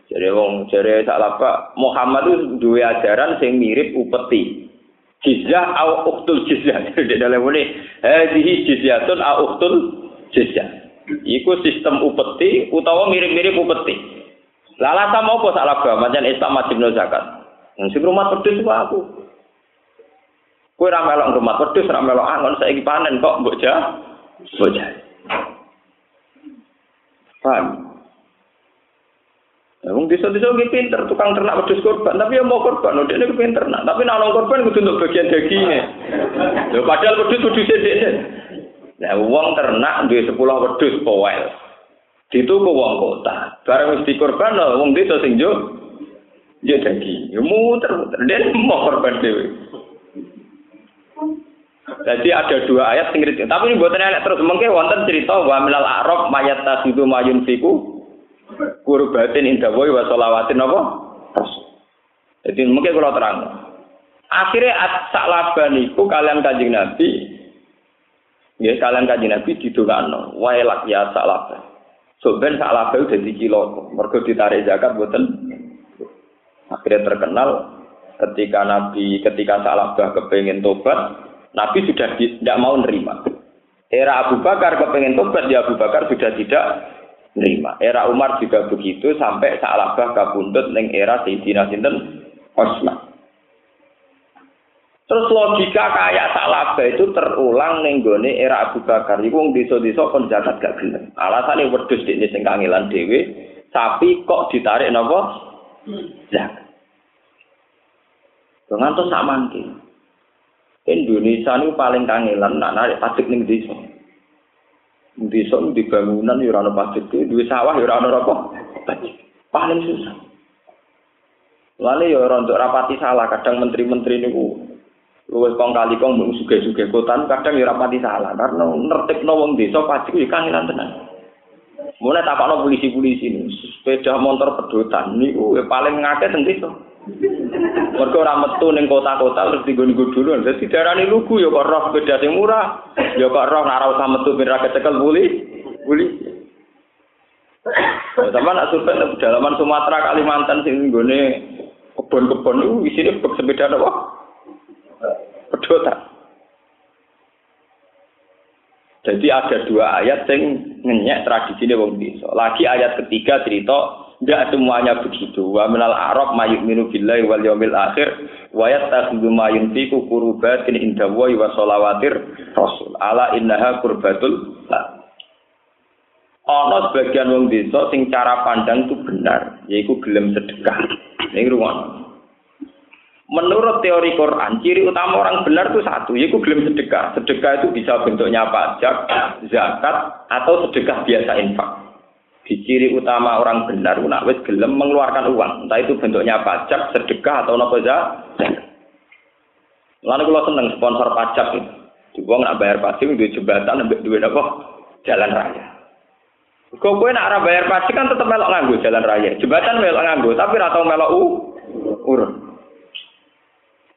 jadi wong jare sak lapa Muhammad itu dua ajaran sing mirip upeti jizyah au uktul jizyah. <laughs> Jadi dalam ini hadhihi jizyatun au uktul jizyah. Iku sistem upeti utawa mirip-mirip upeti. Lala sama apa sak lapa macam Islam wajib zakat. Sing rumah pedus aku. Kue ramelok rumah pedus, ramelok angon, saya panen kok, bocah, bocah. Paham? Ya, wong desa-desa nggih pinter tukang ternak wedhus korban, tapi ya mau korban, udah ini pinter nak. Tapi nak korban kudu untuk bagian dagingnya. Lho padahal wedhus wedhus dhewe. Nah, wong ternak duwe 10 wedhus powel. Dituku wong kota. Barang wis dikorban wong desa sing yo yo daging. Yo muter-muter. <laughs> Mau korban dhewe. Jadi ada dua ayat sing Tapi ini buatan ayat terus mungkin wonten cerita wa milal a'rab mayat tasidu mayun fiku kurbatin indah boy wa sholawatin apa? Jadi mungkin kalau terang. Akhirnya sak laban itu kalian kanjeng Nabi Ya kalian kanjeng Nabi didongakno waelak ya sak laban. So ben sak laban udah kilo, mergo ditarik zakat buatan. Akhirnya terkenal ketika Nabi ketika sak labah kepengen tobat Nabi sudah tidak mau nerima. Era Abu Bakar kepengen tobat, ya Abu Bakar sudah tidak nerima. Era Umar juga begitu sampai Sa'labah kabundut neng era Sayyidina Sinten Osman. Terus logika kayak Sa'labah itu terulang neng gone era Abu Bakar. Iku wong desa-desa kon gak gelem. Alasane wedhus dekne sing kangelan dhewe, sapi kok ditarik napa? Zakat. Ngantos sak mangke. Indonesia ini paling kangelan nak narik pajak ning desa. Desa di bangunan ya ora ono pajak, duwe sawah ya ora ono apa. Paling susah. Lalu ya rontok rapati salah, kadang menteri-menteri niku luwes kong kali kong mau suge-suge kotan, kadang ya rapati salah karena nertib wong desa pajak ya kangelan tenan. Mulai tapakno polisi-polisi ini, sepeda motor pedotan niku paling ngake teng desa. Mergo ora metu ning kota-kota terus digon-gon dulu. Dadi darani lugu ya kok roh sepeda sing murah, ya kok roh ora usah metu ben ra kecekel puli. Puli. Sama nak survei pedalaman Sumatera, Kalimantan sing nggone kebon-kebon itu isine sepeda apa? Pedotan. Jadi ada dua ayat yang ngenyek tradisi ini wong desa. Lagi ayat ketiga cerita tidak semuanya begitu. Wa minal arab mayuk minu billahi wal yawmil akhir wa yattakhidhu ma yunfiqu qurbatin inda wa wa shalawatir rasul. Ala innaha qurbatul Ana sebagian wong desa sing cara pandang itu benar, yaitu gelem sedekah. Ini ruang. Menurut teori Quran, ciri utama orang benar itu satu, yaitu gelem sedekah. Sedekah itu bisa bentuknya pajak, zakat, atau sedekah biasa infak. Di ciri utama orang benar, nak wis gelem mengeluarkan uang, entah itu bentuknya pajak, sedekah atau nopo zakat. Lalu kalau seneng sponsor pajak itu, uang nak bayar pajak di jembatan, duit apa? Jalan raya. Kau kue nak bayar pajak kan tetap melok nganggo jalan raya, jembatan melok nganggo, tapi atau melok u urun.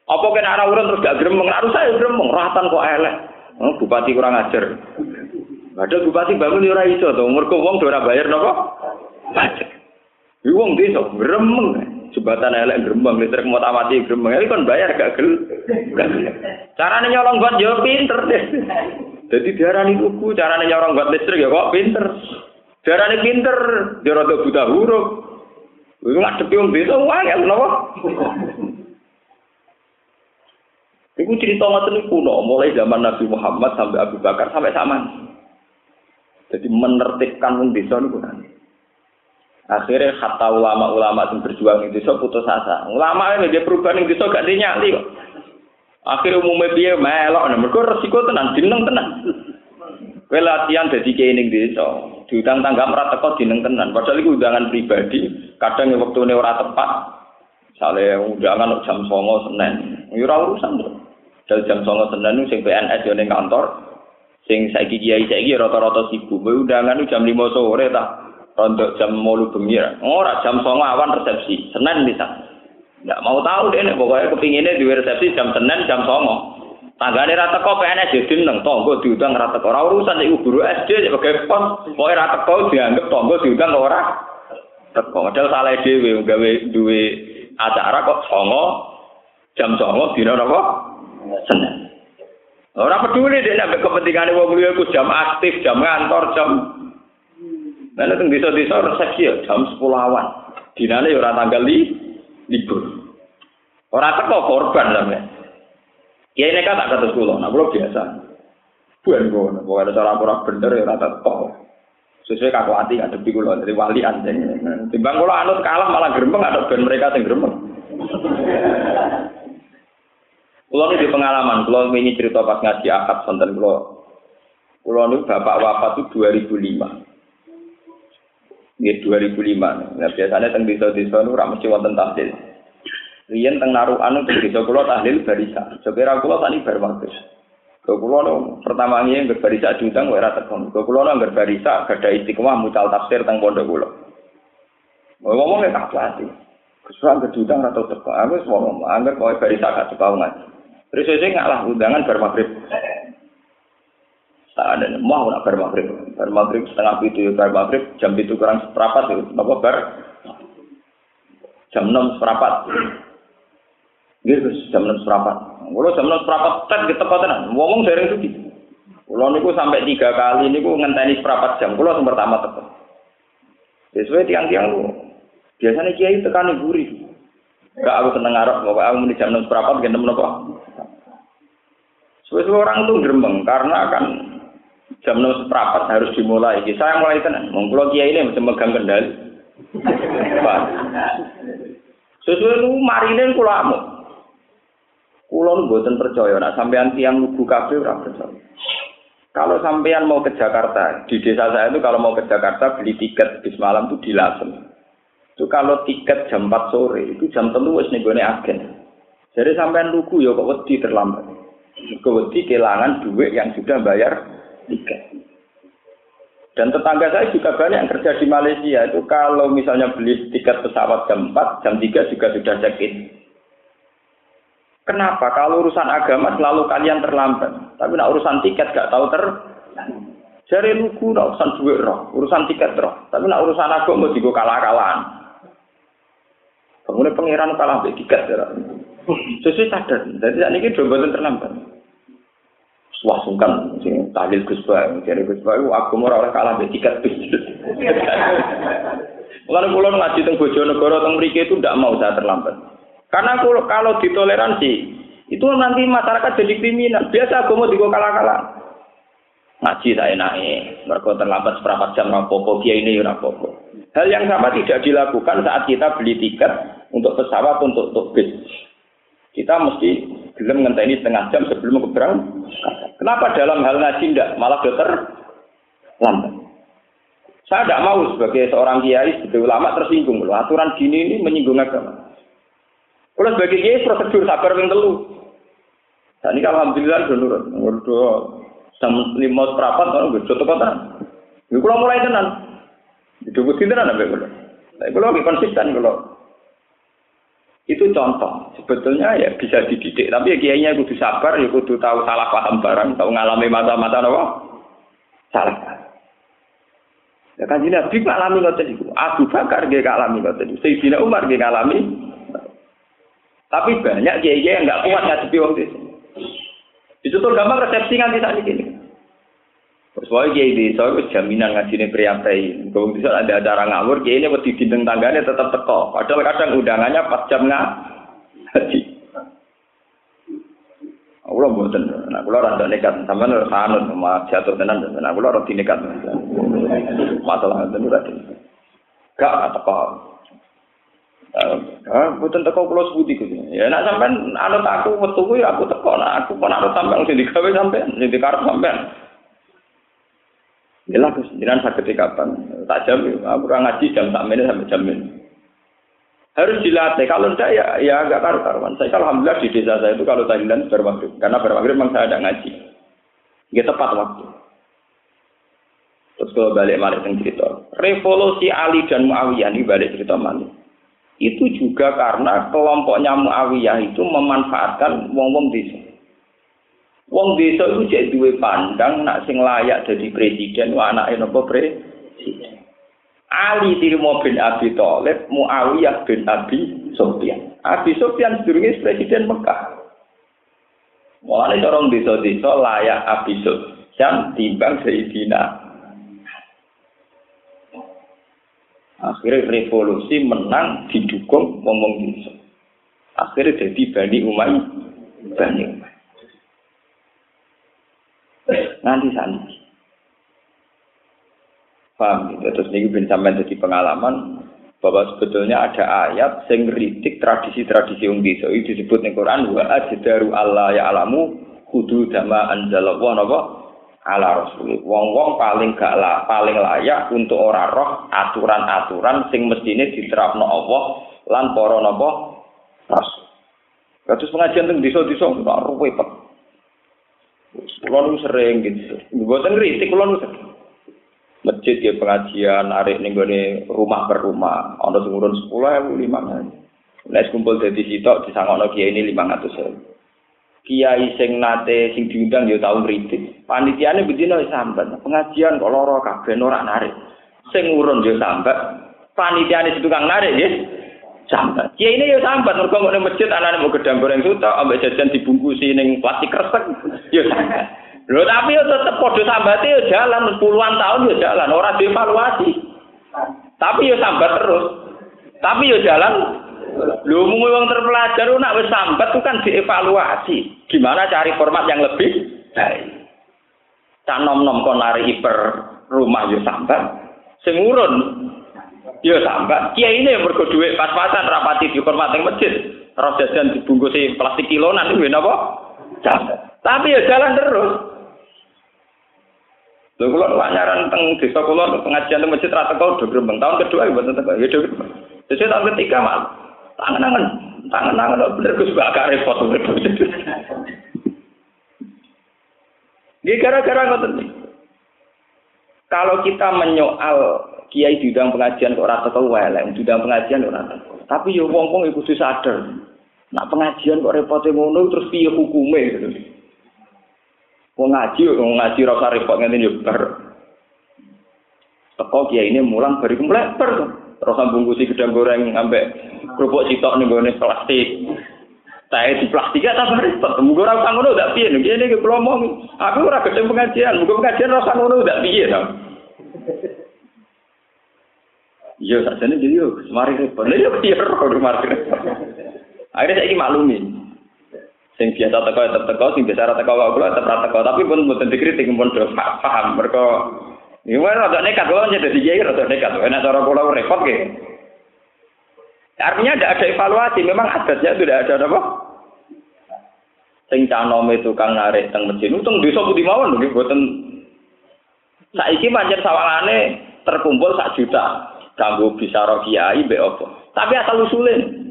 Apa kena arah urun terus gak gremeng, harus saya gremeng, ratan kok elek. Oh, bupati kurang ajar. Padahal bupati bangun ya ora iso to, mergo wong ora bayar napa? Pajak. Iku wong desa gremeng. Jembatan elek gremeng, listrik mau mati gremeng. Iki kon bayar gak gel. Carane nyolong buat yo pinter deh. Jadi diarani tuku, carane nyolong buat listrik ya kok pinter. Diarani pinter, dia rada buta huruf. Iku ngadepi wong desa wae napa? Iku cerita ngoten kuno, mulai zaman Nabi Muhammad sampai Abu Bakar sampai sama. Jadi menertibkan wong desa niku kan. Akhirnya kata ulama-ulama yang berjuang di desa putus asa. Ulama ini dia perubahan di desa gak dinyali kok. Akhirnya umumnya dia melok, nah mereka resiko tenan, dineng tenan. Kue latihan jadi keining desa, diutang tangga merata kok dineng tenan. Padahal itu undangan pribadi, kadang yang waktu ini ora tepat. Misalnya undangan jam songo senen, ya urusan tuh. Dari jam songo senen, sing PNS yang kantor, sing saiki kiai saiki rata-rata sibuk. Undangan jam 5 sore ta. Rontok jam 8 bengi. Ora jam 9 awan resepsi. Senin bisa. Nggak mau tahu deh pokoknya kepinginnya di resepsi jam Senin jam 9. Tanggane rata kok PNS ya dineng tonggo diundang rata kok ora urusan iku guru SD sebagai pos. Pokoke rata kok dianggap tonggo diundang ora. Teko model salah dhewe gawe duwe acara kok songo jam songo dina napa? Senin. Orang peduli dia nak kepentingan wong liya iku jam aktif, jam kantor, jam Nah, itu desa-desa resepsi ya jam 10 awan. Dinane ya ora tanggal li, libur. Ora teko korban sampe. Ya ini kan tak kata sekolah, nah kalau biasa. Bukan gue, pokoknya cara kurang bener ya rata teko. Sesuai kaku hati ngadepi kulo dari wali anjing. Timbang kulo anut kalah malah gerembeng ada ben mereka sing gerembeng. Kulo ini di pengalaman, kulo ini cerita pas ngaji akad sonten kulo. Kulo ini bapak wafat itu 2005. Ini 2005. Nah, biasanya teng desa-desa itu ramai mesti wonten tahlil. Riyen teng narukan teng desa kulo tahlil barisa. Sekira kulo tani bar maghrib. Kau kulo pertama ini nggak barisa diutang wae rata kon. Kau kulo nggak barisa gada istiqomah mucal tafsir teng pondok kulo. Ngomongnya tak hati. Kesukaan kedutang atau teko. Aku semua ngomong, anggar kau barisa gak suka ngaji. Terus saya ngalah undangan bar maghrib. Tak ada mau nak bar maghrib. Bar maghrib setengah itu bar maghrib jam itu kurang seperempat itu bapak bar jam enam seperempat. Gitu jam enam seperempat. Kalau jam enam seperempat tet kita tenan. Ngomong dari itu. Kalau niku sampai tiga kali niku ngenteni seperempat jam. Kalau yang pertama tetap. Sesuai tiang-tiang lu. Biasanya kiai tekan gurih. Gak aku seneng ngarep, pokoknya aku muni jam enam seperempat, enam apa. Sesuai orang tuh gerembeng, karena kan jam enam seperempat harus dimulai. Saya mulai tenang, mengkulo kiai ini mesti megang kendali. Sesuai itu marinin kulo amuk. Kulon buatan percaya, nak sampean tiang lugu kabeh ora percaya. Kalau sampean mau ke Jakarta, di desa saya itu kalau mau ke Jakarta beli tiket bis malam itu di Lasem. Itu kalau tiket jam 4 sore, itu jam telu wis nenggone agen. Jadi sampean lugu ya kok wedi terlambat. Kok wedi kehilangan duit yang sudah bayar tiket. Dan tetangga saya juga banyak yang kerja di Malaysia itu kalau misalnya beli tiket pesawat jam 4, jam 3 juga sudah check. Kenapa? Kalau urusan agama selalu kalian terlambat. Tapi nak urusan tiket gak tahu ter. Jari lugu nak urusan duit roh, urusan tiket roh. Tapi nak urusan agama juga kalah-kalahan. Kemudian pangeran kalah tiket ya. Sesuai sadar. Jadi saat ini dua terlambat. Wah sungkan, tahlil Gus Ba, jadi Gus Ba, aku mau orang kalah be tiket bis. <laughs> Mulane kula ngaji teng Bojonegoro teng mriki itu tidak mau saya terlambat. Karena kalau, kalau ditoleransi, itu nanti masyarakat jadi kriminal. Biasa agama di kalah-kalah. Ngaji saya naik, mereka terlambat seperempat jam rapopo, kia ini rapopo. Hal yang sama tidak dilakukan saat kita beli tiket untuk pesawat untuk untuk bis. Kita mesti belum ngenteni setengah jam sebelum keberang. Kenapa dalam hal ngaji tidak malah dokter lambat? Saya tidak mau sebagai seorang kiai, sebagai ulama tersinggung. Loh, aturan gini ini menyinggung agama. Kalau sebagai kiai prosedur sabar yang telu. Dan ini alhamdulillah sudah nurut. Udah jam lima seperempat kalau gue contoh kota. Ini kalau mulai tenan. Itu gue tenan apa kalau. Tapi kalau konsisten kalau itu contoh. Sebetulnya ya bisa dididik. Tapi ya kiainya kudu sabar, ya kudu tahu salah paham barang, tahu ngalami mata-mata apa? Salah. Ya kan jadi Nabi ngalami ngoten iku. Abu Bakar nggih ngalami ngoten. Sayyidina Umar nggih ngalami tapi banyak kiai yang nggak kuat ngadepi waktu itu. Itu tuh gampang resepsi nganti saat ini. Soalnya kiai di soalnya jaminan ngaji ini priapai. Kalau bisa ada acara ngawur, kiai ini wedi dinding tangganya tetap teko. Padahal kadang undangannya pas jam ngaji. Allah buatan, nah kalau rada nekat, sampai nurut sanut, sama jatuh tenan, nah kalau rada nekat, masalah itu nurut. Gak teko. Ah, mboten teko kula sebuti kuwi. Ya nek sampean anut aku metu kuwi aku teko nek aku pun anut sampean sing digawe sampean, sing dikarep sampean. Ya lah Gus, jenengan saged kapan? Tak jam, aku ora ngaji jam sak menit sampai jam ini. Harus dilatih. Kalau tidak ya, ya agak karu-karuan. Saya alhamdulillah di desa saya itu kalau tahlilan bermaghrib. Karena bermaghrib memang saya ada ngaji. Ya tepat waktu. Terus kalau balik balik cerita. Revolusi Ali dan Muawiyah ini balik cerita mana? itu juga karena kelompoknya Muawiyah itu memanfaatkan wong-wong desa. Wong desa itu jadi dua pandang nak sing layak jadi presiden wa anake napa presiden. Ali Tirmo bin Abi Thalib, Muawiyah bin Abi Sufyan. Abi Sufyan sedurunge presiden Mekah. Mulane orang desa-desa layak Abi Sufyan timbang Sayyidina Akhirnya revolusi menang didukung ngomong desa. Akhirnya jadi Bani Umayyah. Bani Umayyah. Nanti sana. Paham gitu. Terus ini bin sampai jadi pengalaman bahwa sebetulnya ada ayat sing kritik tradisi-tradisi wong desa itu disebut ning Quran wa ajdaru Allah ya alamu kudu dama anzalallahu napa ala rasul. Wong-wong paling gak lah, paling layak untuk ora roh aturan-aturan sing mestine diterapno Allah lan para napa rasul. Kados pengajian teng desa-desa kok ruwet. Kulo nu sering gitu. Mboten kritik kulo nu Masjid ya pengajian narik ning gone rumah per rumah. Ana sing urun 10.000 5.000. Nek kumpul dadi sitok disangokno kiai ini 500.000. kiai sing nate sing diundang ya tau ngritik. Panitiane bedino sambat. Pengajian kok lara kabeh ora narik. Sing urun ya sambat. Panitiane tukang narik ya sambat. Kiai ini ya sambat mergo nek masjid anane mau gedang goreng suta ambek jajan dibungkusi ning plastik kresek ya sambat. Lho tapi ya tetep padha sambate ya jalan puluhan tahun ya jalan ora dievaluasi. Tapi ya sambat terus. Tapi ya jalan Lho mung wong terpelajar nak wis sambat itu kan dievaluasi. Gimana cari format yang lebih baik. Tak nom-nom kon lari hiper rumah yo sambat. Sing urun yo sambat. Kiai ini mergo dhuwit pas-pasan rapati di format yang masjid. roh jajan dibungkusi plastik kilonan itu apa? Jalan. Tapi ya jalan terus. Lho kula nyaran teng desa kula pengajian teng masjid rata kau do grembeng tahun kedua ya mboten teko ya do. Jadi tahun ketiga mal tangan-tangan tangan-tangan bener Gus gak repot. Ini gara-gara ngoten. Kalau kita menyoal kiai di bidang pengajian kok rata tau wae, di bidang pengajian kok rata. Tapi yo wong-wong iku sadar. Nak pengajian kok repote ngono terus piye hukume gitu. Wong ngaji, wong ngaji rasa repot ngene yo bar. Teko kiai ini mulang bari ber. Terus bungkusi gedang goreng ambek kerupuk sitok ning gone plastik. Saya di plastik tak repot. Mugo ora usah ngono ndak piye. Ngene iki kula omong. Aku ora gedhe pengajian, mugo pengajian ora usah ngono ndak piye to. Iya, sakjane jadi yo semari repot. Lah yo piye ora mari repot. Akhirnya saya maklumi. Sing biasa teko ya teko, sing biasa ora teko kok kula tetep teko, tapi pun mboten dikritik pun do paham mergo Ini kan rada nekat, kalau jadi kiai rada nekat. Enak cara kula repot gitu. Artinya tidak ada evaluasi, memang adatnya tidak ada apa? Sing canome tukang narik teng masjid, untung desa budi mawon nggih boten saiki pancen sawangane terkumpul sak juta kanggo bisa kiai mbek apa. Tapi asal usulin.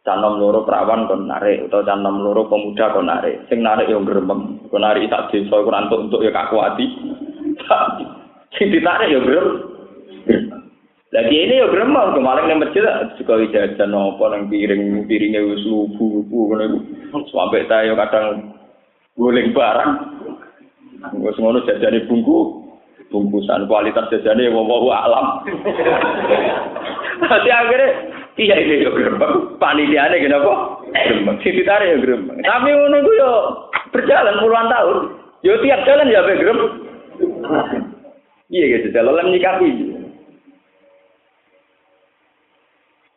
Canom loro perawan kon narik utawa canom loro pemuda kon narik. Sing narik yo gremeng, kon narik sak desa kurang untuk untuk ya kakuati. Sing ditarik yo gremeng. Lagi ini ya gremeng kemarin ning masjid juga jajan apa nang piring piringnya wis lubu-lubu ngono iku. Sampai ta yo kadang guling barang. Wis ngono jajane bungku bungkusan kualitas jajane wong wong alam. <laughs> Nanti akhirnya iya ini yo gremeng. Panitiane kenapa? Gremeng. Sing ditarik ya gremeng. Tapi ngono iku yo berjalan puluhan tahun. Yo tiap jalan ya be gremeng. Iya gitu, dalam nyikapi.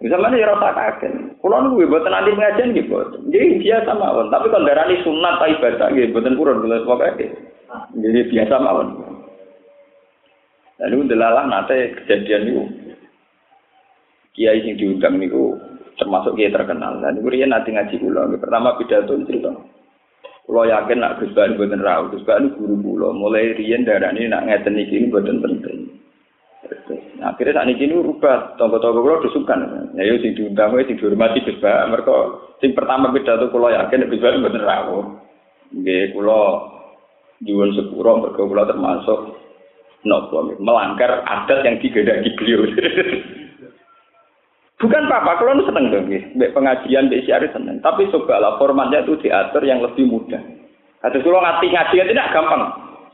Misalnya ya rasa kaget. Kalau nunggu buat nanti pengajian gitu, jadi biasa mawon. Tapi kalau darah ini sunat atau ibadah gitu, buatan kurang jelas pokoknya. Jadi biasa mawon. Lalu delalah nanti kejadian itu. Kiai yang diundang itu termasuk kiai terkenal. Dan itu dia nanti ngaji ulang. Pertama pidato cerita. Kalau yakin nak Gus Bani buatan rawuh, Gus Bani guru pulau. Mulai rian darah ini nak ngeten ini buatan penting. Akhirnya saat ini rubah, tonggo-tonggo kulo disukan. Ya yo sing diundang sing dihormati Gus Ba. Mereka sing pertama pidato kulo yakin Gus Ba mboten rawuh. Nggih kulo jual sepuro mergo termasuk nopo melanggar adat yang digedaki beliau. <laughs> Bukan apa-apa, kalau seneng dong, Mbak pengajian, mbak siari seneng. Tapi cobalah formatnya itu diatur yang lebih mudah. Atau kalau ngaji ngaji tidak gampang.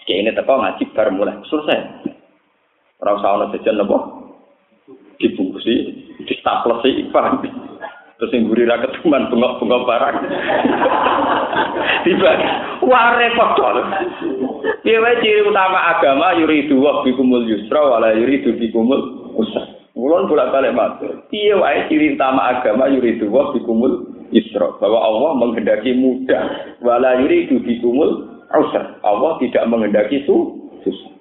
Kayak ini teko ngaji baru mulai selesai. Ora usah ana jajan napa? Dibungkusi, distaplesi, paham. Terus yang gurih rakyat cuman bengok-bengok barang. <laughs> Tiba, wah repot dong. Dia ciri utama agama yuridu wa bikumul yusra wala yuridu bikumul usra. Mulon bolak balik matur. Iya wae ciri utama agama yuridu wa bikumul yusra. Bahwa Allah menghendaki mudah. Wala yuridu bikumul usra. Allah tidak menghendaki su susah.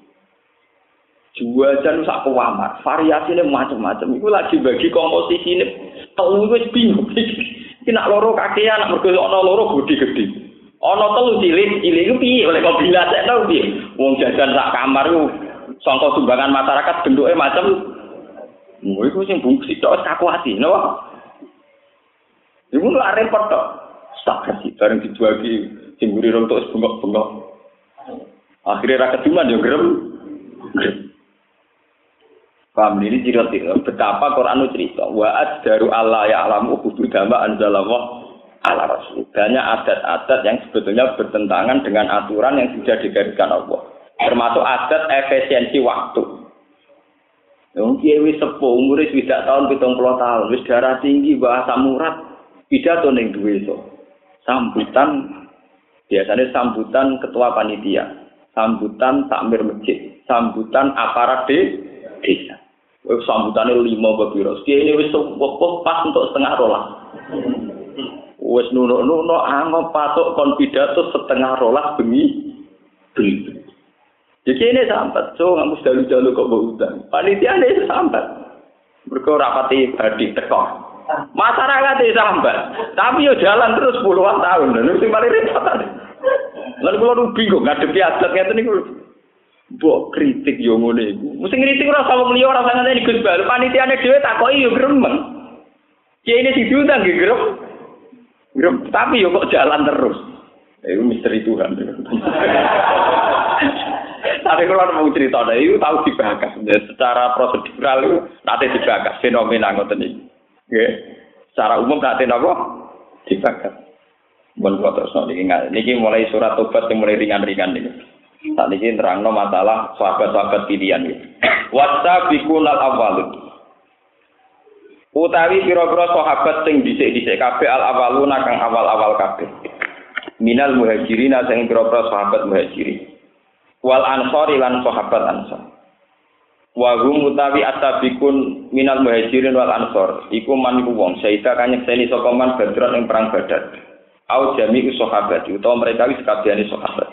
Dua jan sak variasi variasine macam-macam. Iku lagi bagi komposisi ini. Tahu wis bingung. <laughs> Iki nak loro kakean, nak mergo ana loro gede-gede. Ana telu cilik, cilik iku piye oleh kok bilasek tau piye? Wong jajan sak kamar iku sangka sumbangan masyarakat bentuke macam Mau iku sing bungkus tok kaku hati, no? Iku lak repot tok. Sak sih bareng dijuagi sing mburi rong tok bengok-bengok. Akhirnya rakyat cuma yo grem. Paham ini cerita betapa Quran cerita wa daru Allah ya alamu kudu dama anzalallah ala rasul. Banyak adat-adat yang sebetulnya bertentangan dengan aturan yang sudah digariskan Allah. Termasuk adat efisiensi waktu. Yang kiai sepuh umur wis tidak tahun pitung puluh tahun, wis darah tinggi bahasa murad, pidato neng duwe itu. Sambutan biasanya sambutan ketua panitia, sambutan takmir masjid, sambutan aparat desa. Wes sambutane lima bapiro. Kiai wis wekuf pas untuk setengah rolas. Wes nuno-nuno anggap patok kon pidato setengah rolas bengi. Bengi. Jadi ini sampat, so mesti jalu-jalu kok bawa utang. Panitia ini sampat. Mereka rapati badi tekor. Masyarakat itu sambat, tapi yo jalan terus puluhan tahun. Lalu sing paling repot. Lalu kalau bingung ngadepi adat ngeten niku. Mbok kritik yo ngono iku. Mesti ngritik ora sama mliya ora sangat ngene Gus Bal. Panitiane dhewe takoki yo gremeng. Kiai ini diundang nggih grem. Grem, tapi yo kok jalan terus. Itu misteri Tuhan. <laughs> Tapi kalau mau cerita, itu tahu dibahas. Secara prosedural itu nanti dibahas fenomena ngoten ini. Oke. Secara umum nanti nopo dibahas. Bon foto so niki niki mulai surat tobat yang mulai ringan-ringan ini. Saat ini terangno masalah sahabat-sahabat pilihan ini. Wasa bikunal awalun. Utawi pira-pira sahabat sing dhisik-dhisik kabeh al awaluna kang awal-awal kabeh. Minal muhajirina sing pira-pira sahabat muhajirin wal ansori lan sahabat ansor. Wa hum utawi asabikun minal muhajirin wal ansor. Iku man iku wong. Saida kanyek seni sapa man badran ing perang badar. Au jami'u sahabat utawa mereka wis kabehane sahabat.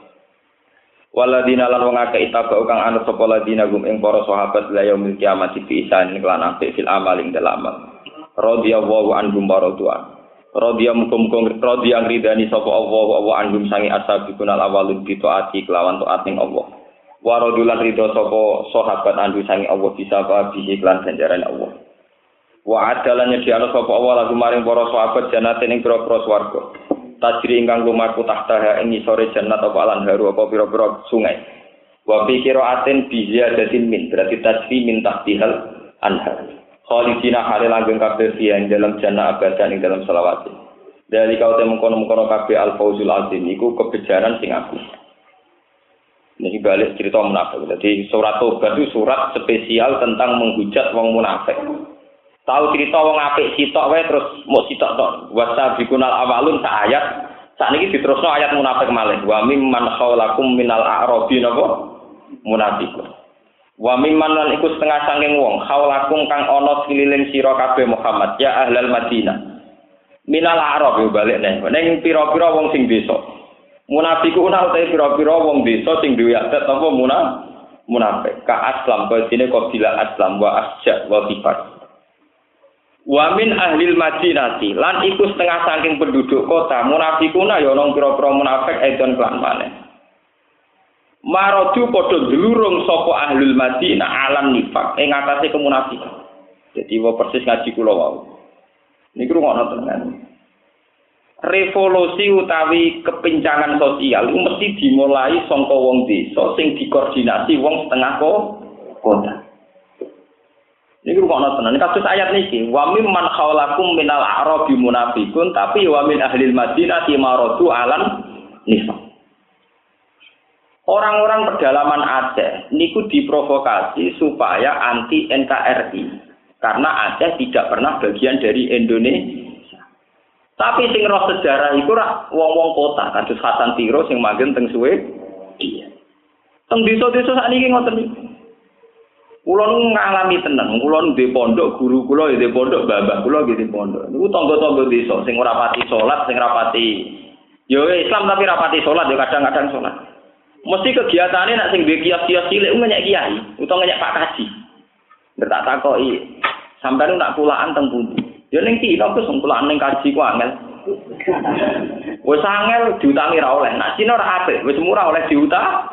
Waladina lan wong akeh itaba kang anut sapa ladina gum ing para sahabat la yaumil kiamat fi isan kelan apik fil amal ing dalam amal. Radhiyallahu anhum wa Rodya mukum-mukum rodya ngridani sapa Allah wa anhum sangi ashabikun al awalun bi taati kelawan taat ning Allah. Wa radulan ridho sapa sahabat andu sangi Allah bisa ba bi iklan ganjaran Allah. Wa adalan nyediano sapa Allah lagu maring para sahabat jannatin ing pira-pira swarga. Tajri ingkang lumaku tahta ing sore jannat apa alan haru apa pira-pira sungai. Wa fi qiraatin bi ziyadatin min berarti tajri min tahtihal anhar. Khalidina hale langgeng kabeh yang dalam jannah abadan ing dalam selawat. Dari kau temu kono-kono kabeh al fauzul azim iku kebejaran sing aku. Ini balik cerita munafik. Jadi surat Tobat itu surat spesial tentang menghujat wong munafik. Tahu cerita wong apik sitok wae terus mau sitok tok. Wasa bikunal awalun sa ayat. Saat ini diterusno ayat munafik malih. Wa mimman khawlakum minal a'rabi napa? Munafikun. Wa mimman lan iku setengah sangking wong haulakum kang ana sekeliling sira kabeh Muhammad ya ahlal Madinah. Minal Arab yo balik neh. Ning pira-pira wong sing desa. Munafikuna utahe pira-pira wong desa sing duwe adat apa munaf munafik. Ka aslam dene kok aslam wa asja wa kifar. Wa min ahlil Madinati lan iku setengah saking penduduk kota munafikuna ya ana pira-pira munafik edon kelan maneh. Marodu padha dlurung sapa ahlul Madinah alam nifak ing atase kemunafikan. Jadi wa persis ngaji kula wau. Niku ngono tenan. Revolusi utawi kepincangan sosial itu mesti dimulai saka wong desa sing dikoordinasi wong setengah kota. Niku ngono tenan. Kasus ayat niki, wa mimman khawlakum minal a'rabi munafikun tapi wa min ahlil Madinah maradu alam nifak. Orang-orang pedalaman Aceh niku diprovokasi supaya anti NKRI karena Aceh tidak pernah bagian dari Indonesia. Tapi sing roh sejarah itu rak wong-wong kota, kados Hasan Tiro sing manggen teng suwe iya. Teng desa-desa sakniki ngoten. Kula ngalami tenan, kula di pondok, guru kula di pondok, babah kula di pondok. Niku tangga-tangga desa sing ora pati salat, sing ora pati yo Islam tapi rapati salat yo kadang-kadang salat. Mesti kegiatannya nak sing duwe kios-kios cilik ngenyek kiai utawa ngenyek Pak Kaji. Bertak takoki, sampeyan nak pulaan teng pundi? Ya ning Cina ku sing pulaan ning kaji ku angel. Wis angel diutangi ra oleh. Nak Cina ora apik, wis murah oleh diutang.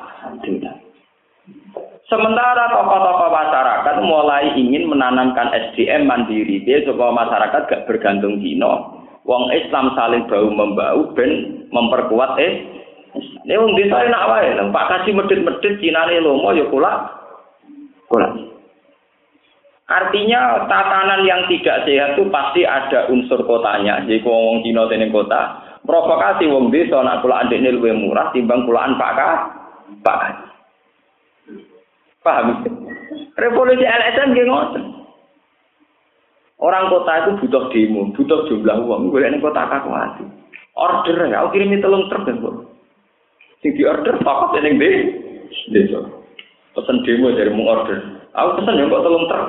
Sementara tokoh-tokoh masyarakat mulai ingin menanamkan SDM mandiri, dia supaya masyarakat gak bergantung Cina. Wong Islam saling bau membau ben memperkuat eh ini wong desa enak wae, Pak kasih medit-medit cinane lomo ya kula. Kula. Artinya tatanan yang tidak sehat itu pasti ada unsur kotanya. Jadi wong Cina tening kota, provokasi wong desa nak kula andekne luwih murah timbang kulaan Pak Ka. Pak Paham? Revolusi LSM nggih ngoten. Orang kota itu butuh demo, butuh jumlah uang. Gue ini kota kakuati. Order ya, aku kirimi telung truk kan, Sing di order papat ning di desa. Pesen demo dari mau order. Aku pesen ya kok tolong truk.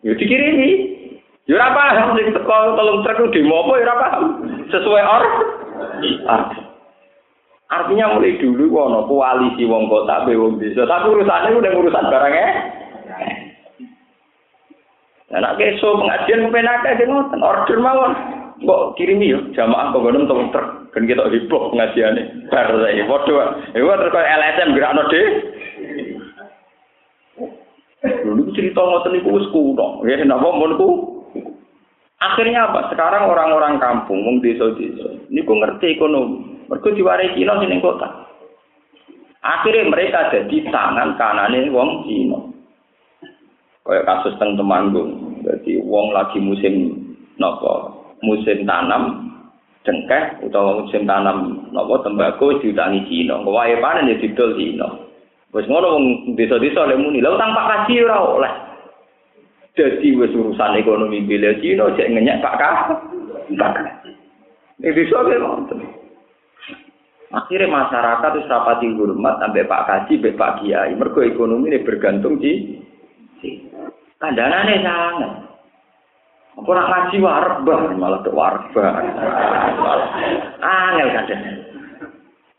Ya dikirimi. Ya ora paham sing teko tolong truk demo apa ya ora paham. Sesuai or. Artinya mulai dulu wono koalisi wong kota be wong desa. Tapi urusannya udah urusan barangnya. Nah, nak keso pengajian kepenak aja ngoten, order mawon. Kok kirim yo jamaah kok ngono tong truk. Ben kita heboh pengajiane. Bar saiki padha. Ya terus LSM gerakno de. Dulu cerita ngoten niku wis kuno. Ya napa mun Akhirnya apa? Sekarang orang-orang kampung, wong desa-desa, niku ngerti ekonomi. Mergo diwarai Cina sing kota. Akhirnya mereka jadi tangan kanane wong Cina. Kayak kasus teng Temanggung. Jadi wong lagi musim napa? Musim tanam cengkeh utawa musim tanam napa tembakau diutangi Cina. Wae panen ya didol Cina. Wis ngono wong desa-desa le muni, lha tanpa kaji ora oleh. Jadi wis urusan ekonomi bila Cina cek ngenyak Pak Kah. Ini bisa ngoten. Akhirnya masyarakat itu rapati hormat sampai Pak Kaji, sampai Pak Kiai. Mergo ekonomi ini bergantung di kandanane sangat. Nak ngaji warbah malah ke warbah. Angel kadang.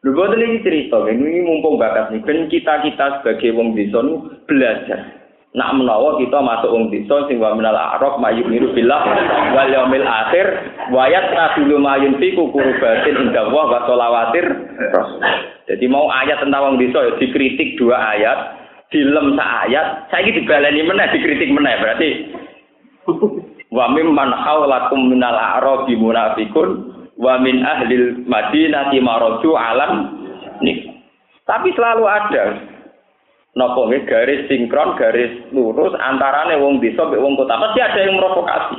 Lho boten iki cerita, ini mumpung bakat nih, ben kita-kita sebagai wong desa belajar. Nak menawa kita masuk wong desa sing wa minal a'raf mayuk niru billah wal yaumil akhir wa yatadulu mayun fi kurubatin inda wa wa sholawatir Jadi mau ayat tentang wong desa ya dikritik dua ayat, dilem sak ayat, saiki dibaleni meneh dikritik meneh berarti wa mimman haulakum minal a'raf munafiqun wa min ahlil madinati maraju alam nih. Tapi selalu ada nopo garis sinkron, garis lurus antarane wong desa mbek wong kota. Pasti ada yang merokokasi.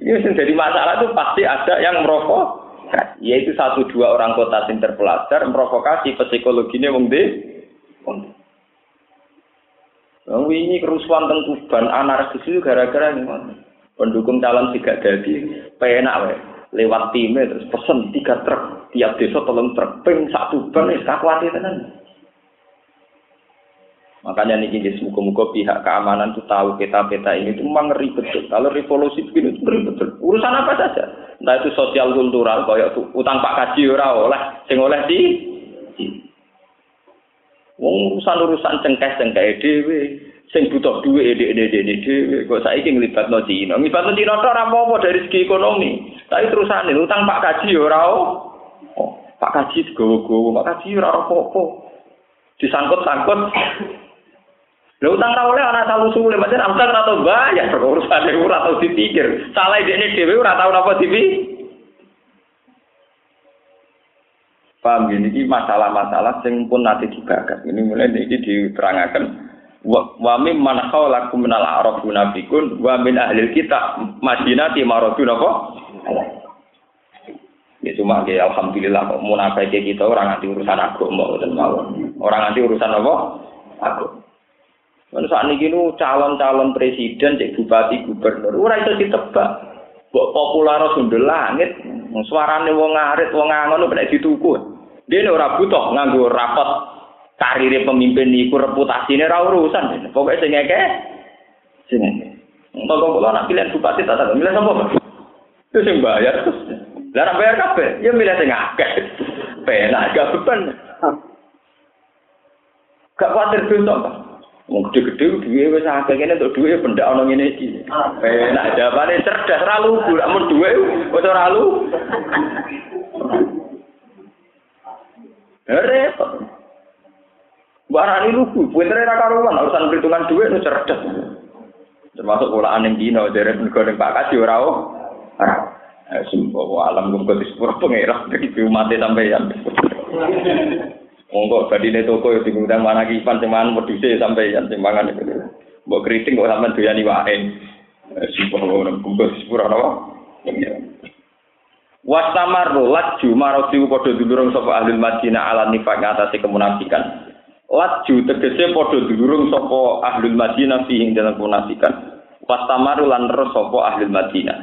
Ini yang jadi masalah itu pasti ada yang merokok. Yaitu satu dua orang kota yang terpelajar merokokasi psikologinya wong de. Wong ini kerusuhan tengkuban anarkis itu gara-gara ini pendukung calon tidak jadi penak lewat timnya terus pesen tiga truk tiap desa tolong truk ping satu ban wis kakuati tenan Makanya nih jadi semoga-moga pihak keamanan tuh tahu peta-peta ini itu memang ngeri betul. Kalau revolusi begini itu ngeri betul. Urusan apa saja. Entah itu sosial kultural, kayak utang pak kaji ora oleh, sing oleh di. Urusan urusan cengkeh cengkeh dewe, sing butuh duit ede ede ede dewe. Kok saya ingin libat no Cina, libat no Cina ora apa dari segi ekonomi. Tapi terusan ini utang pak kaji ora oh, pak kaji segowo-gowo, pak kaji ora apa-apa. Disangkut-sangkut Lha utang ra oleh ana salu suwe, pancen utang ora tau bayar urusan e ora tau dipikir. Salah dekne dhewe ora tau napa dipi. Paham gini, ini masalah-masalah yang pun nanti dibahas. Ini mulai ini diterangakan. Wa min man khawlakum minal arab munafikun wa min ahli kita madinati maradu napa? Ya cuma ya alhamdulillah kok munafik kita orang nanti urusan agama dan mawon. Orang nanti urusan apa? Agama. Kan saat ini calon-calon presiden, cek bupati, gubernur, ora itu ditebak. Bok populer sundel langit, suarane wong ngarit, wong ngangon nek dituku. Dia ora butuh nganggo rapat karir pemimpin iku reputasine ora urusan. Pokoke sing ngeke sing ngeke. Mbok kula nak pilihan bupati tak tak milih sapa, Pak? Itu sing bayar. Lah nak bayar kabeh, ya milih sing akeh. Penak gak beban. Gak khawatir dosa, Pak. Wong gede-gede duwe wis akeh kene untuk duwe pendak ana ngene iki. Enak jawabane cerdas ra lugu, amun duwe wis ora lu. Repot. Barani lugu, pintere ra karuan urusan perhitungan duwe nu cerdas. Termasuk polaan ning dino dari negara Pak Kaji ora. Eh, sumpah alam gum kok disepuro pengira iki umat sampeyan. Monggo badine toko yo diundang mana kipan mangan wedhuse sampai yang sing mangan itu. Mbok kriting kok sampean doyani wae. Sumpah ora kumpul sepura napa? Wasamaru laju maroti padha dulurung sapa ahli Madinah ala nifaq ngatasi kemunafikan. Laju tegese padha dulurung sapa ahli Madinah fi ing dalam kemunafikan. Wasamaru lan terus sapa ahli Madinah.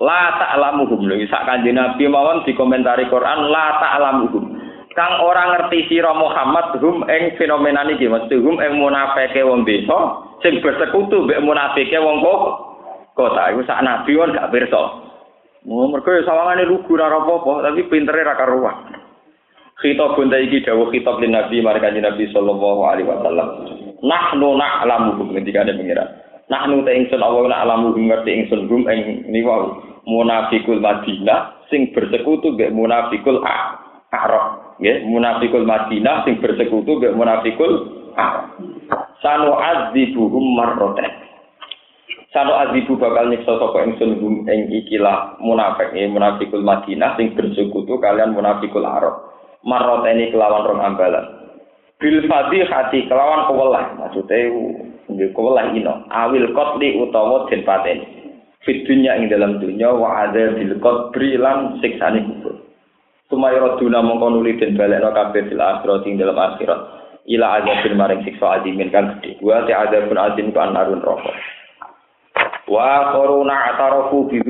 La ta'lamuhum lho sak kanjeng Nabi mawon dikomentari Quran la ta'lamuhum kang ora ngerti sira Muhammad hum ing fenomena niki mesti hum ing munafike wong desa sing bersekutu mbek munafike wong kok kota iku sak nabi wong gak pirsa Oh, mergo ya sawangane lugu ora apa-apa, tapi pintere ra karuan. Khitab bunda iki dawuh khitab lin Nabi marang Nabi sallallahu alaihi wasallam. Nahnu na'lamu ketika ada pengira. Nah nu te ingsun alamu ngerti ingsun gum ing niwa munafikul Madinah sing bersekutu mbek munafikul Arab. Nggih munafikul Madinah sing bersekutu mbek munafikul Arab sanu adzibuhum marroten sanu adzibu bakal nyiksa sapa ingsun gum ing ikilah munafik nggih munafikul Madinah sing bersekutu kalian munafikul Arab marroten kelawan rong ambalan. Bil hati kelawan kewelah maksudnya nggih kewelah ino. Awil qatli utawa den pateni fit dunya ing dalam dunya wa ada bil qatri lan siksane kubur. Sumaya duna mongko nuli den balekno kabeh fil akhirat ing dalam akhirat. Ila azabil maring siksa adimin kan gede wa ta'adzabun azim kan narun rokok. Wa koruna atarafu bi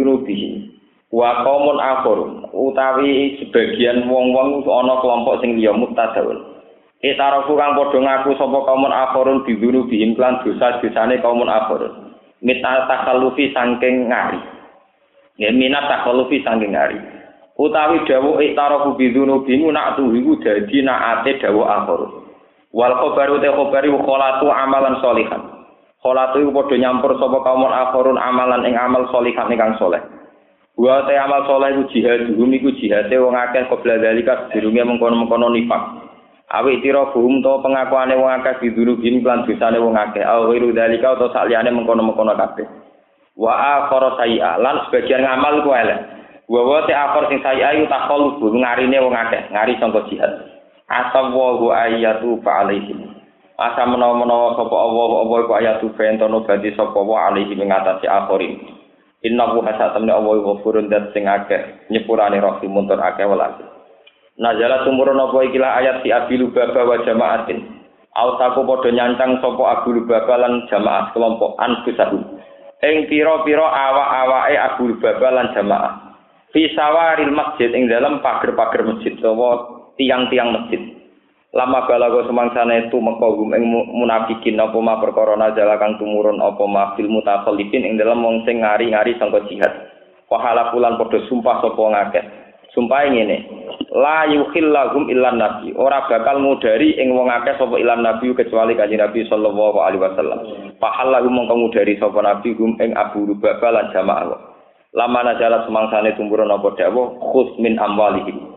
wa qaumun akhurun utawi sebagian wong-wong ana kelompok sing liya mutadaun Itarafu kang padha ngaku sapa kaumun akhirun bidunu bihim klan dosa-dosane kaumun akhirun. Mita takallufi saking ngari. Ya minat takallufi saking ngari. Utawi dawu itarafu bidunu bimu nak tuh iku dadi naate dawu akhirun. Wal khabaru te khabari kholatu amalan solihan. Kholatu padha nyampur sapa kaumun akhirun amalan ing amal solihan ingkang soleh. Wa te amal soleh iku jihad, iku jihate wong akeh kobla dalika dirunge mengkono-mengkono nifak. awi tira buhum to pengakuane wong akeh diduru bin lan dosane wong akeh. Au wiru dalika utawa saliyane mengkono-mengkono kabeh. Wa akhara sayi'a lan sebagian ngamal ku elek. Wa wa te akhir sing sayi'a iku takhol bu ngarine wong akeh ngari sangka jihad. Asawu ayatu fa alaihim asa menawa-menawa sapa Allah apa iku ayatu fa entono badi sapa wa alaihim ing atase akhirin inna hu hasatamne Allah ghafurun dan sing akeh nyepurane rahimun tur akeh welas Nazala tumurun apa ikilah ayat si Abi Lubaba wa jamaatin. Autaku padha nyancang sapa Abu Lubaba lan jamaah kelompok anfusahu. Ing pira-pira awak-awake Abu Lubaba lan jamaah. Fi sawaril masjid ing dalam pager-pager masjid utawa tiang-tiang masjid. Lama balago semangsane itu mekogum ing munafikin apa ma perkara nazala kang tumurun apa ma fil mutakhallifin ing dalam wong sing ngari-ngari sangka jihad. Wahala pulan padha sumpah sapa ngakeh. Sumpah ngene, la yukhillahum illan nabi ora bakal ngudari ing wong akeh sapa ilan nabi kecuali kanjeng nabi sallallahu alaihi wasallam fahallahu mongko ngudari sapa nabi hum ing abu rubaba lan jamaah lama najala semangsane tumburan apa dawa khus min amwalihim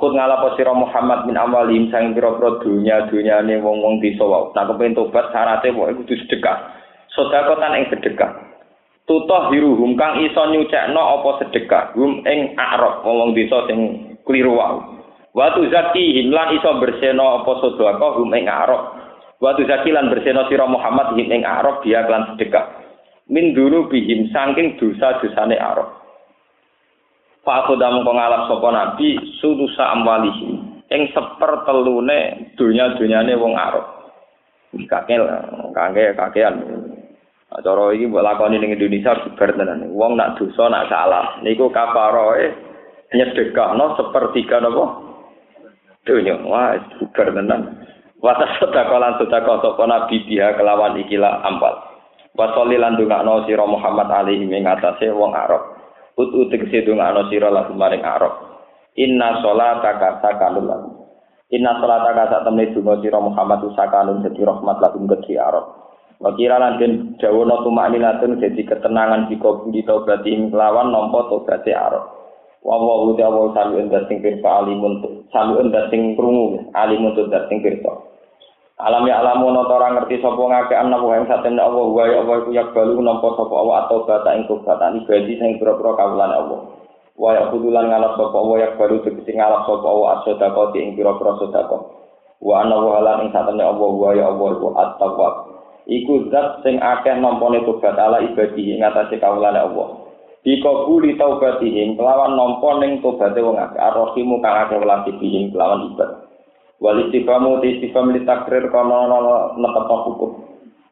khud ngalapo sira Muhammad min amwalihim sang pira-pira dunya dunyane wong-wong desa wae nak kepen tobat syaraté pokoke kudu sedekah sedakotan ing sedekah tutoh hiruhum kang iso nyucekno apa sedekah hum ing akrab wong desa sing kliru wae. Zaki himlan iso berseno apa sedekah hum ing arok. Watu zaki lan berseno sira Muhammad him ing arok dia lan sedekah. Min dulu bihim saking dosa-dosane arok. Fa aku dam ngalap sapa nabi sudusa amwalihi ing sepertelune dunya-dunyane wong arok. Kakek kakek kakean. Cara iki mbok lakoni ning Indonesia bar tenan. Wong nak dosa nak salah. Niku kafaroe nyedekahno sepertiga napa? Dunya. Wah bubar tenan. Wata sedekah lan sedekah sapa nabi dia kelawan ikilah ampal. Wasoli lan dongakno sira Muhammad alaihi ing wong Arab ut ut tegese dongakno sira lan maring Arab. Inna sholataka sakanun lan inna sholataka sak temne donga sira Muhammad sakanun dadi rahmat lakum kedhi Arab. Wakira lan den dawono tumakninatun dadi ketenangan di kubur taubat lawan nampa tobaté Arab. Wa wa uti awal sami endas sing pirsa alimun sami endas sing krungu alimun das sing pirsa alam ya alamu no ora ngerti sapa ngake ana wa ing satemne Allah wa ya Allah iku yakbalu nampa sapa Allah atau bata ing kubatan ibadi sing pira-pira kawulan Allah. Wa ya kudulan ngalap sapa Allah yakbalu tegese ngalap sapa Allah as-sedekah ing pira-pira sedekah wa ana wa lan ing satemne Allah wa ya Allah iku at-tawwab. Iku zat sing akeh nampane tobat ala ibadi ing atase kawulan Allah. Dikabuli taubatihim kelawan nampa ning tobaté wong akeh. Arrohimu kang akeh welasi bihim kelawan ibad wal istifamu ti istifam li takrir kana netepa hukum.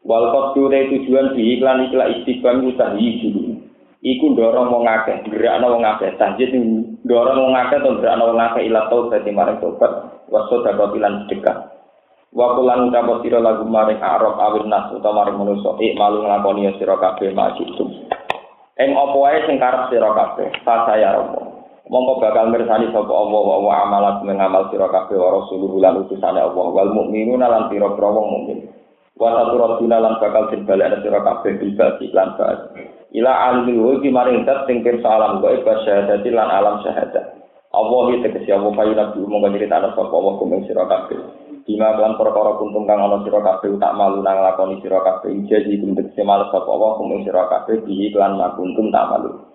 Wal qaddu tujuan bi iklan ikla istifam utahi dulu. Iku ndorong wong akeh gerakno wong akeh. Tanjid ndorong wong akeh to gerakno wong akeh ila taubat marang tobat waso dapat ilan sedekah. Wa kulan ucap sira lagu maring arab awin nas utawa maring manusa ik malu nglakoni sira kabeh majitum Ing apa wae sing karep sira kabeh, saya romo. Mongko bakal mirsani sapa Allah wa wa amalat mengamal sira kabeh wa rasulullah lan utusane Allah. Wal mukminuna lan pira-pira wong mukmin. wa saturaduna lan bakal den balekna sira kabeh bil lan bas ila alimul ghaibi maring zat sing pirsa alam gaib syahadati lan alam syahadat. Allah iki tegese apa payu nabi mung nyerita ana sapa Allah kumeng sira kabeh. Bima kelan perkara kuntum kang ana sira kabeh tak malu nang lakoni sira kabeh. Jadi kum tegese males sapa Allah kumeng sira kabeh bihi kelan makuntum tak malu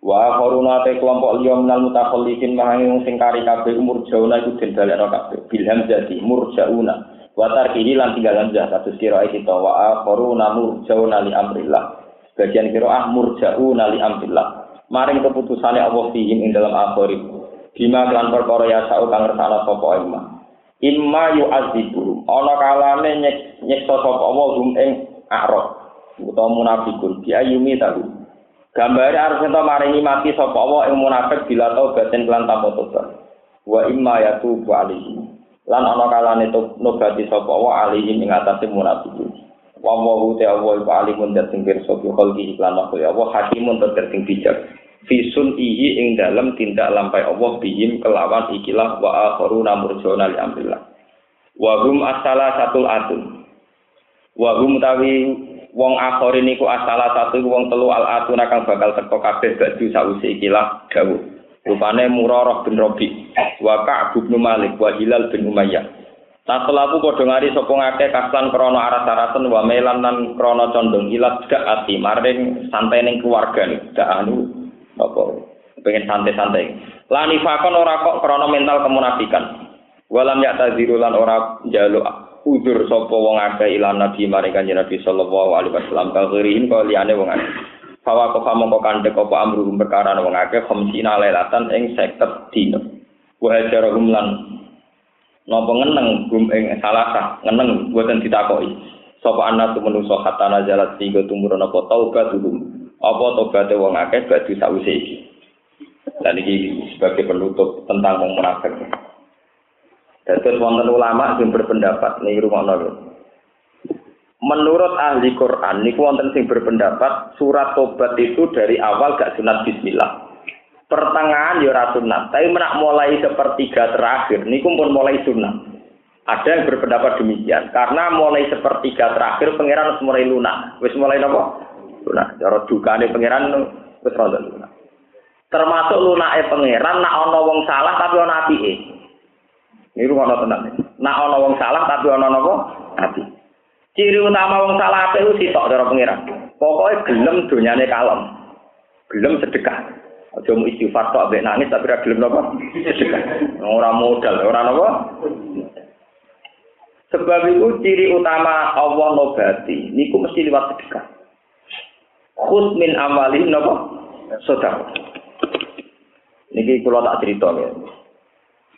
Wa koruna te kelompok liya minal mutakhallifin mahangi wong sing kari kabeh umur jauna iku den balekno kabeh. Bilham jadi murjauna. Wa tarkihi lan tinggal hamzah kados kira kita wa koruna murjauna li amrillah. Ah murjauna li amrillah. Maring keputusane Allah fihim ing dalam akhir. Bima kelan perkara ya sa'u kang ngersakno sapa imma. Imma yu'adzibu ana kalane nyeksa sapa Allah hum ing arab. Utawa munafikun. Bi ayumi tahu Gambare harus ento maringi mati sapa Allah ing munafik bila batin kelan tanpa tobat. Wa imma yatubu alaihi. Lan ana kalane nobati sapa Allah alaihi ing atase munafik. Wa wa te Allah iku alimun dat sing pirsa bi khalqi iklan makhluk Allah hakimun tur sing bijak. Fi ihi ing dalam tindak lampai Allah bihim kelawan ikilah wa akharuna murjona li amrillah. Wa hum asala satul atun. Wa hum tawi wong akhir niku asala satu wong telu al atuna kang bakal teko kabeh badu sause ikilah dawuh. Rupane murarah bin robi wa ka'b bin malik wa hilal bin umayyah. Taselaku padha ngari sapa ngake kaslan krana aras-arasen wa melan lan krana condong ilat gak ati maring santai ning keluarga gak anu apa pengen santai-santai. Lani fakon ora kok krana mental kemunafikan. Walam ya taziru lan ora njaluk udur sapa wong akeh ilan nabi maring kanjeng Nabi sallallahu alaihi wasallam kagirihin kok liyane wong akeh Fawa kofa mongko kandhek apa amruhum perkara wong akeh khamsina lailatan ing 50 dina. Wa hajarahum lan napa ngeneng gum ing salasah ngeneng boten ditakoki. Sapa ana menungso hatana jalat sehingga tumurun apa taubat dulu. Apa tobaté wong akeh badhe sawise iki. Dan ini sebagai penutup tentang wong munafik. Terus wonten ulama sing berpendapat nih rumah nol. Menurut ahli Quran, niku wonten sing berpendapat surat tobat itu dari awal gak sunat Bismillah. Pertengahan ya ora sunat, tapi menak mulai sepertiga terakhir niku pun mulai sunat. Ada yang berpendapat demikian, karena mulai sepertiga terakhir pangeran harus mulai lunak. Wis mulai nopo? Lunak. Cara dukane pangeran wis rada lunak. Termasuk lunake pangeran nak ana wong salah tapi ana apike. Ini rumah tenang. Nak ono wong salah tapi ono nopo hati. Ciri utama wong salah apa itu sitok cara pengiran. Pokoknya gelem donyane kalem. Gelem sedekah. Aja mau istighfar tok ambek nangis tapi ora gelem nopo sedekah. Ora modal, ora nopo. Sebab itu ciri utama Allah nobati niku mesti lewat sedekah. Khud min amalin nopo? Sedekah. Niki kula tak cerita ya.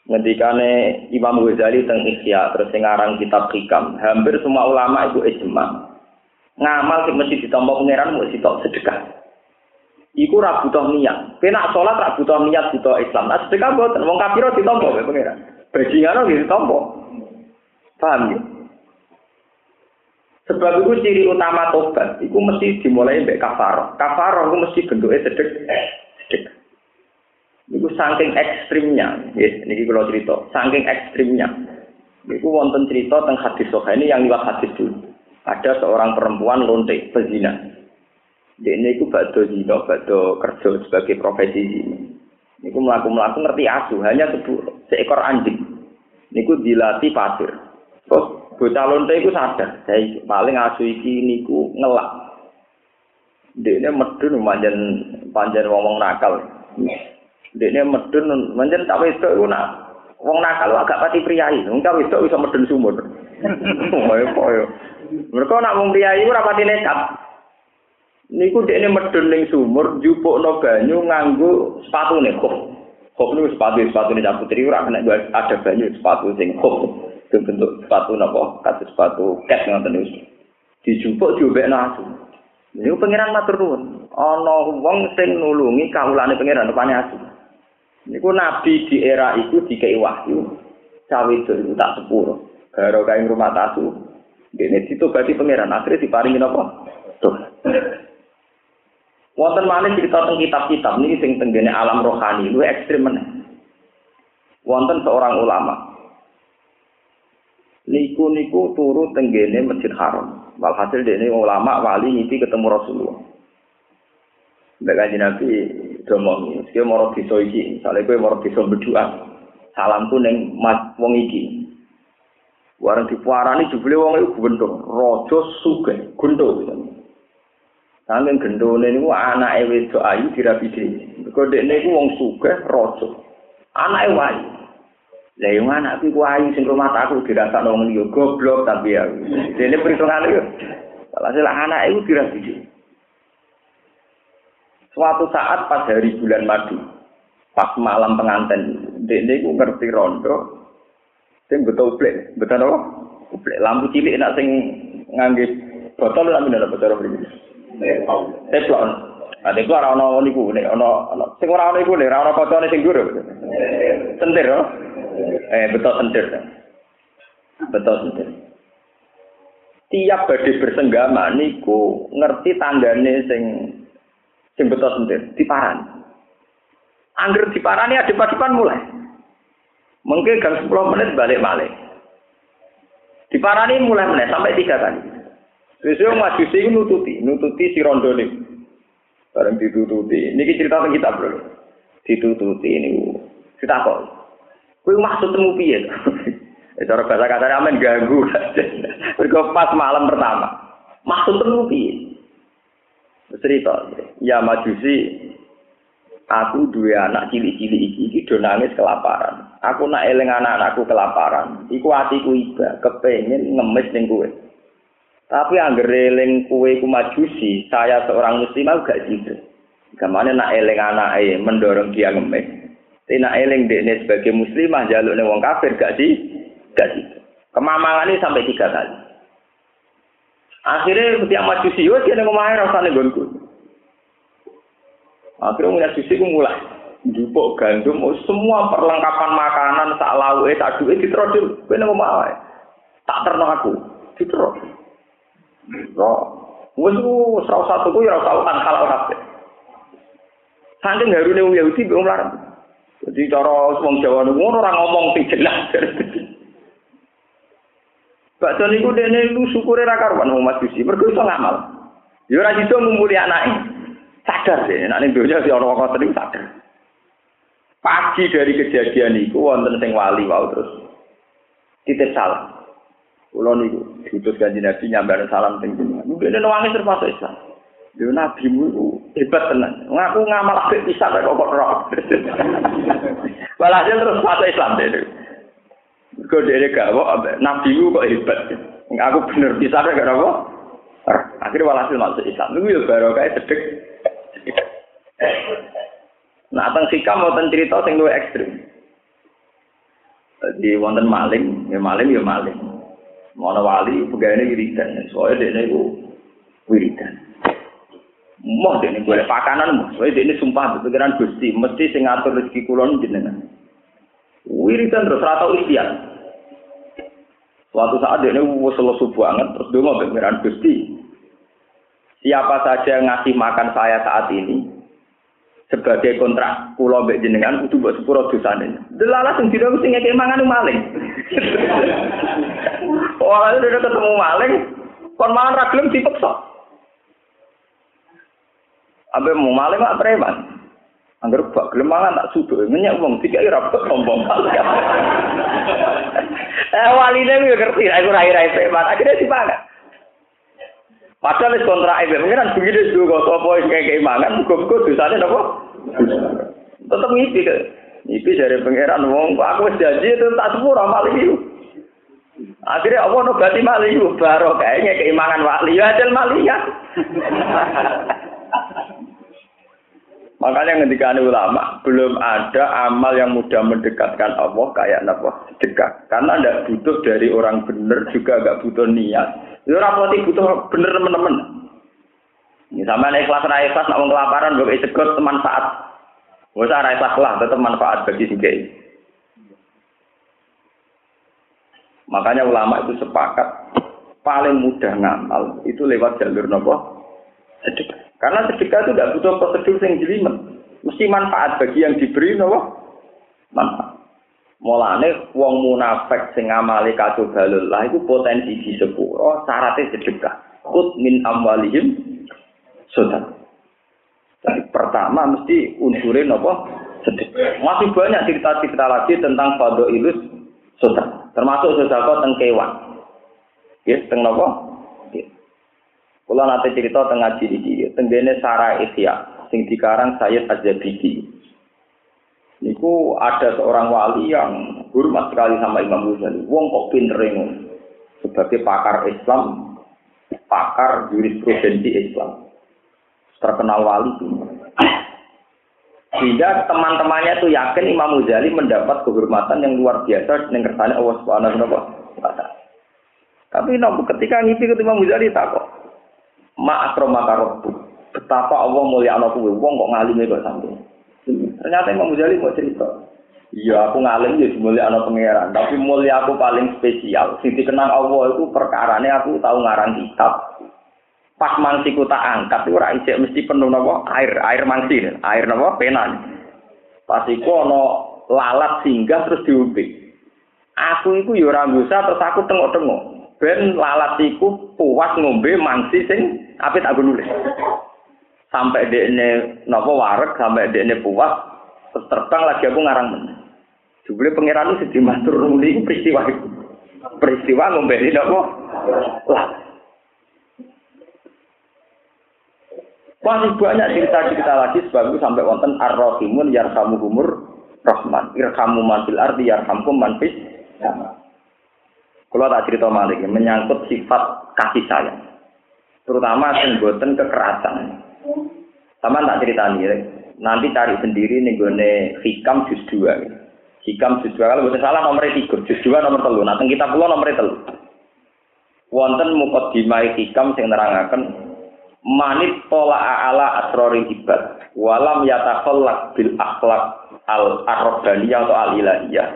Ngendikane Imam Ghazali teng Ihya terus sing kitab Hikam. Hampir semua ulama itu ijma. Ngamal sing mesti ditampa pangeran mesti tok sedekah. Iku ra butuh niat. Kena salat ra butuh niat butuh Islam. Nah sedekah boten wong kafir ditampa karo pangeran. Bajingan ora ditampa paham ya? Sebab itu ciri utama tobat, itu mesti dimulai dari kafar. Kafar itu mesti bentuknya sedek, sedek. Iku saking ekstrimnya, ya, ini kalau cerita, saking ekstrimnya. Iku wonten cerita tentang hadis ini yang lewat hadis dulu. Ada seorang perempuan lontek pezina. Dia ini iku bado zina, bado kerja sebagai profesi ini. Niku melaku melaku ngerti asu, hanya sebu, seekor anjing. Niku dilatih pasir. Terus bocah lontek iku sadar, saya paling asu iki niku ngelak. Dia ini medun panjang panjang ngomong nakal. Dekne medun menjen tak wedok iku nak wong nakal agak pati priayi. Wong tak wedok iso medun sumur. <laughs> Koyo koyo. Mereka nak wong priayi ora pati nekat. Niku dekne medun ning sumur jupukno banyu nganggo sepatune kok. Kok niku sepatu sepatu nih putri ora kena ada banyu sepatu sing kok. bentuk sepatu napa kados sepatu ket ngoten niku. Dijupuk diobekno asu. Niku pangeran matur nuwun. Ana wong sing nulungi kawulane pangeran rupane asu. Niku nabi di era itu dikei wahyu. Cawe itu tak sepuluh. Karo kain rumah tatu. Dene ditobati pangeran akhirnya diparingi apa? Tuh. Wonten malih cerita tentang kitab-kitab niki sing tenggene alam rohani lu ekstrim meneh. Wonten seorang ulama. niku niku turu tenggene Masjid Haram. Walhasil dene ulama wali ngipi ketemu Rasulullah. Mbak Kanjeng Nabi domong, iki moro desa iki, misale kowe moro desa berdoa. Salamku ning wong iki. Warang dipuarani jebule wong iku gendong, raja sugih, gendong. Saking gendone niku anake wedok ayu dirabi dhewe. Mergo dekne iku wong sugih, raja. Anake wayu. Lah yo anakku ku ayu sing rumah aku dirasakno wong liya goblok tapi ya. Dene perhitungan yo. Alhasil anake iku dirabi dhewe. Suatu saat pas hari bulan madu, pas malam pengantin, dekne iku ngerti rondo, Sing betul betul apa? Uplek lampu cilik nak sing ngangge botol lampu ndak botol mriki. Teplon. Ada itu orang orang niku, nih orang sing orang orang niku nih orang orang kocone sing guru. Sentir, oh? eh betul sentir, betul sentir. Tiap badai bersenggama niku ngerti tandane sing sing betul sentir, diparan. Angger diparani ada depan mulai. Mungkin gang 10 menit balik balik. Diparani mulai menit sampai tiga kali. Sesuai maju sih nututi, nututi si rondo ini. Bareng ditututi. Ini cerita kita bro. Ditututi ini. Kita kok. Kue maksud temu piye? <laughs> Cara bahasa kasar amen ganggu. <laughs> Pas malam pertama. Maksud temu piye? Cerita. Ya majusi aku dua anak cilik-cilik iki iki do nangis kelaparan. Aku nak eling anak-anakku kelaparan. Iku atiku iba, kepengin ngemis ning kowe. Tapi angger eling kowe ku majusi, saya seorang muslim aku gak jitu. Kamane nak eling anake mendorong dia ngemis. Tapi nak eling dekne sebagai muslimah jaluk ning wong kafir gak sih? Gak. Kemamangan ini sampai tiga kali. Akhirnya setiap majusi, yo dia ngomongin rasanya gonku. Akhirnya mulai susi ku mulai jupuk gandum, oh, semua perlengkapan makanan, sak lauke, sak duwe diterodil. Kowe nang omah Tak terno aku, diterod. Ro, wis ku salah satu ku ya tau kan halal kabeh. Saking harune wong Yahudi mbek. Jadi cara wong Jawa niku ora ngomong sing jelas. <laughs> Bakso niku dene lu syukure ra karuan wong Mas Yusi, mergo iso ngamal. Ya ora iso ngumpuli anake. sadar deh, nanti dunia si orang orang sering sadar. Pagi dari kejadian itu, wonten sing wali wau terus titip salam. Kulo niku diutus kanji Nabi nyambar salam teng jenengan. Mungkin ana wangi termasuk Islam. Yo nabi mu hebat tenan. Ngaku ngamal apik bisa kok kok roh. <laughs> Walhasil terus masuk Islam deh. Kok dhewe gak nabi mu kok hebat. Ngaku bener bisa kok apa? Akhirnya walhasil masuk Islam. Niku yo barokah sedek Nah, teng sikam wonten cerita sing luwih ekstrim. Jadi wonten maling, ya maling ya maling. Mana wali pegawai wiridan, soalnya dia ini wiridan. Moh dia ini boleh pakanan, moh. Soalnya dia ini sumpah pikiran gusti, mesti sing ngatur rezeki kulon jenengan. Wiridan terus rata ikhtiar. Suatu saat dia ini subuh banget, terus dia mau pikiran gusti. Siapa saja yang ngasih makan saya saat ini, sebagai kontrak pulau mbek jenengan kudu mbok sepuro dosane. Delalah sing dina mesti ngekek mangan maling. <laughs> Ora udah ketemu maling, kon mangan ra gelem dipeksa. Abe mau maling mak preman. Angger bak gelem mangan tak sudo, nyenyak wong dikai ra sombong. <laughs> Eh waline yo ngerti, aku rai-rai preman, akhirnya dipangan. Padahal wis kontrak itu, mungkin begini juga sapa kayak keimangan, muga-muga dosane napa? Tetep ngipi ke. Ngipi dari pangeran wong, aku wis janji itu tak sepuro maling itu. Akhirnya Allah nobati mali itu, baru kayaknya keimangan wali, ya ajal mali ya. Makanya ketika ulama belum ada amal yang mudah mendekatkan Allah kayak apa sedekah. Karena tidak butuh dari orang benar juga nggak butuh niat. Yo ora pati butuh bener teman-teman. Ini sama nih ikhlas ora ikhlas nak kelaparan mbok cegot manfaat. Wis ora ikhlas lah tetap manfaat bagi si Makanya ulama itu sepakat paling mudah ngamal itu lewat jalur nopo sedekah. Karena sedekah itu tidak butuh prosedur yang jelimet. Mesti manfaat bagi yang diberi nopo manfaat. Mulane wong munafik sing ngamali kado balul lah iku potensi di sepuro syaratnya sedekah. Kut min amwalihim sedekah. Jadi pertama mesti unsurin apa? Sedekah. Masih banyak cerita-cerita lagi tentang fado ilus sedekah. Termasuk sedekah tentang kewan. Ya, tentang apa? Kula nate cerita tentang ngaji iki, tenggene Sarah Ihya sing dikarang Sayyid Az-Zabidi. Niku ada seorang wali yang hormat sekali sama Imam Ghazali. Wong kok pinter sebagai pakar Islam, pakar jurisprudensi Islam. Terkenal wali Sehingga teman-temannya itu yakin Imam Ghazali mendapat kehormatan yang luar biasa dengan kersane Allah Subhanahu wa taala. Tapi namun ketika ngipi ke Imam Ghazali tak kok. Ma akromaka Betapa Allah mulia anak wong kok ngalime kok sampai. Ternyata Imam Ghazali mau cerita. Iya, aku ngalim ya mulia anak pangeran, tapi mulia aku paling spesial. Sing dikenang Allah itu perkarane aku tahu ngarang kitab. Pas mangsiku tak angkat itu ora isik mesti penuh napa air, air mangsi, air napa pena. Pas iku ana lalat singgah terus diumpik. Aku iku ya ora terus aku tengok-tengok. Ben lalat iku puas ngombe mangsi sing apit aku nulis. Sampai dekne napa wareg, sampai dekne puas terbang lagi aku ngarang meneh. Jebule pangeran itu sedih matur nuli peristiwa itu. Peristiwa ngombeni napa? Lah. Masih banyak cerita-cerita lagi sebab itu sampai wonten ar-rahimun yarhamuhumur rahman. Irhamu man fil ardi yarhamkum man fis Kalau tak cerita malik menyangkut sifat kasih sayang. Terutama sing boten kekerasan. Sama tak cerita nih, Nanti cari sendiri nih gue hikam juz dua. Hikam juz dua kalau bukan salah nomor tiga, juz dua nomor telu. Nah, kita pulau nomor telu. Wonten dimai hikam sing nerangaken manit pola ala asrori hibat walam yatakhallaq bil akhlak al arrobaniyah atau al ilahiyah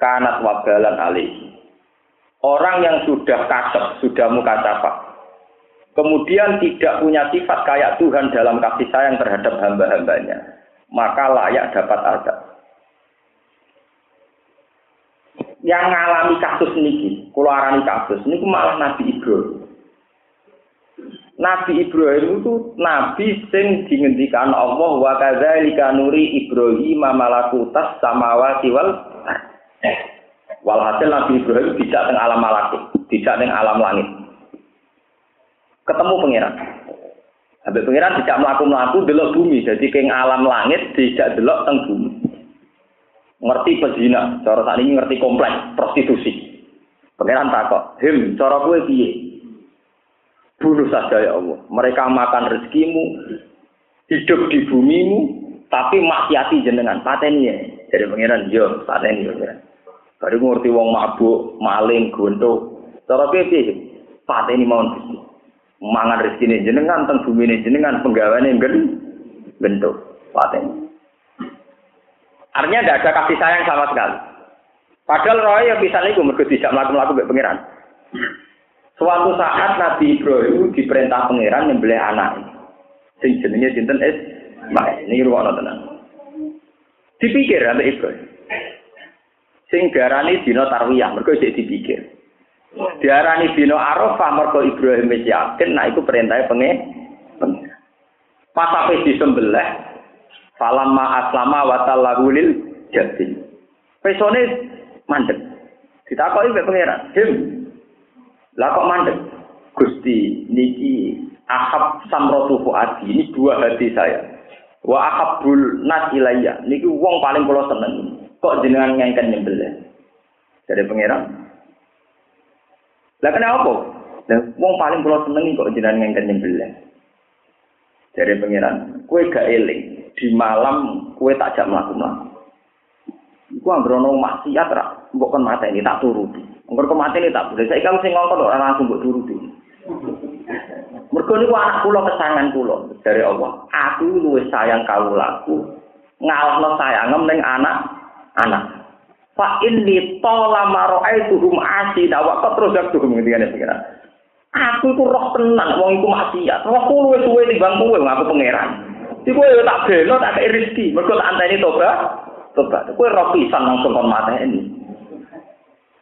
kanat wabalan alih. Orang yang sudah kasep, sudah muka kemudian tidak punya sifat kayak Tuhan dalam kasih sayang terhadap hamba-hambanya, maka layak dapat azab. Yang mengalami kasus niki, keluaran kasus ini malah Nabi Ibrahim. Nabi Ibrahim itu nabi sing dingendikan Allah wa kadzalika nuri Ibrahim malakutas samawati wal Walhasil Nabi Ibrahim tidak teng alam malakut, tidak teng alam langit ketemu pangeran. Habis pangeran tidak melaku-melaku delok bumi, jadi keng alam langit tidak delok teng bumi. Ngerti pezina, cara saat ini ngerti kompleks prostitusi. Pangeran takut, him, cara gue piye? Bunuh saja ya Allah. Mereka makan rezekimu, hidup di bumimu, tapi maksiati jenengan. Pateni ya. Jadi pangeran, yo, pateni ya. Baru ngerti wong mabuk, maling, gontok. Cara gue piye? Pateni mau mangan rezeki jenengan teng bumi ini jenengan penggawaannya gen bentuk paten artinya tidak ada kasih sayang sama sekali. Padahal roy yang bisa nih mereka tidak melakukan melakukan pangeran. Suatu saat Nabi Ibrahim diperintah pangeran membeli anak sing jenenge sinten baik ini ruang tenang dipikir ada Ibrahim sing garani dino tarwiyah mereka jadi dipikir Diarani dino Arafah mergo Ibrahim wis yakin nah iku perintah pengen. Pas ape disembelih falamma aslama wa tallahu lil jabin. Pesone mandek. Ditakoki mek pangeran, "Dim, lah kok mandek?" Gusti, niki ahab samrotu fuadi, ini dua hati saya. Wa ahabul nas ilayya, niki wong paling kula seneng. Kok jenengan ngengken nyembelih? Dari pangeran, lah kenapa? Lah wong paling kula senengi kok jenengan ngengken nyembelih. Dari pangeran, kue gak eling di malam kue tak jak mlaku-mlaku. Iku anggere maksiat ra, mbok kon mata ini tak turuti. Angger kok mati ini tak boleh. Saya kalau sing ngongkon ora langsung mbok turuti. Mergo niku anak kula kesangan kula dari Allah. Aku luwih sayang kawulaku ngalahno sayangem ning anak anak. Fa inni tola maro'aituhum asida wa qatrojak tuhum ngendikane pengiran. Aku tuh roh tenang wong iku maksiat. Rohku luwih suwe timbang kowe aku pangeran. Iku yo tak belo tak kei rezeki. Mergo tak anteni tobat. tobat. Kowe roh pisan langsung kon mateni.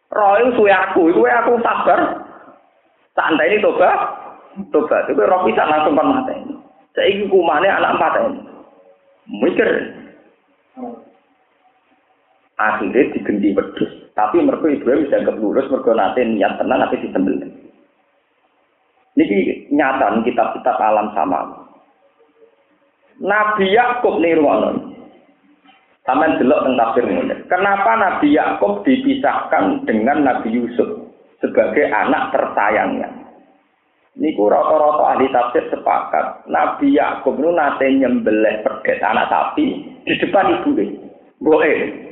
Roh itu suwe aku, kowe aku sabar. Santai ini tobat. Tobat. Kowe roh pisan langsung kon mateni. Saiki kumane anak empat ini. Mikir. Akhirnya digenti wedus. Tapi mereka Ibrahim bisa lurus, mereka nanti niat tenang, tapi disembelih. Ini nyata kitab-kitab alam sama. Nabi Yakub ruangan. Sampai delok tentang tafsir Kenapa Nabi Yakub dipisahkan dengan Nabi Yusuf sebagai anak tersayangnya? Niku rata-rata ahli tafsir sepakat. Nabi Yakub itu nate nyembelih perdet anak sapi di depan ibu Boleh.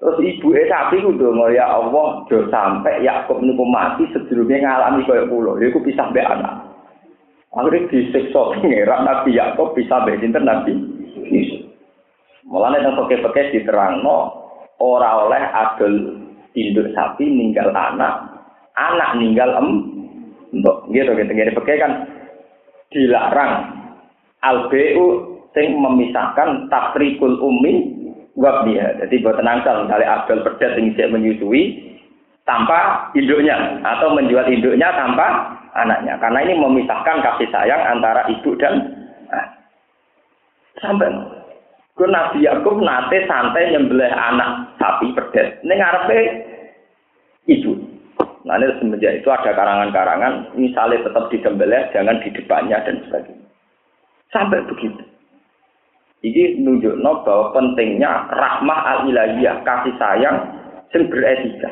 Terus ibu eh sapi itu dong, ya Allah, do sampai Yakub niku mati sebelumnya ngalami kaya pulau. Iku pisah be anak. Akhirnya disiksa pengeran Nabi Yakub bisa be sinten Nabi Yusuf. Mulane nang peke-peke diterangno ora oleh adol induk sapi ninggal anak, anak ninggal em. Mbok gitu gitu ngene peke kan dilarang albu sing memisahkan takrikul ummi wab dia. Jadi buat tenangsal misalnya Abdul Perdet yang bisa menyusui tanpa induknya atau menjual induknya tanpa anaknya. Karena ini memisahkan kasih sayang antara ibu dan nah. sampai ke Nabi Yakub nate santai nyembelih anak sapi perdet. Ini ngarepe ibu. Nah ini semenjak itu ada karangan-karangan, misalnya tetap disembelih, jangan di depannya dan sebagainya. Sampai begitu. Ini nunjukno bahwa pentingnya rahmah al-ilahiyah, kasih sayang yang beretika.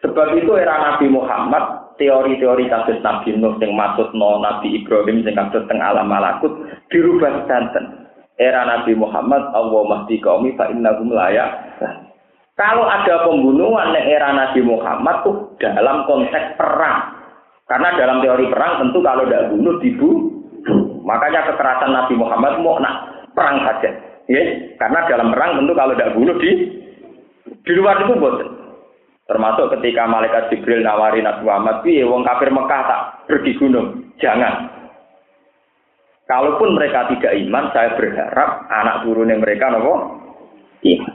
Sebab itu era Nabi Muhammad, teori-teori kasus Nabi Nuh yang maksud no Nabi Ibrahim yang kasus teng alam malakut dirubah santen. Era Nabi Muhammad, Allah mahdi kaumi fa innahum layak. Kalau ada pembunuhan di era Nabi Muhammad tuh dalam konteks perang. Karena dalam teori perang tentu kalau tidak bunuh dibunuh Makanya kekerasan Nabi Muhammad mau nak perang saja. Ya, karena dalam perang tentu kalau tidak bunuh di di luar itu boten. Termasuk ketika malaikat Jibril nawari Nabi Muhammad, piye wong kafir Mekah tak pergi gunung. Jangan. Kalaupun mereka tidak iman, saya berharap anak turunnya mereka nopo iman.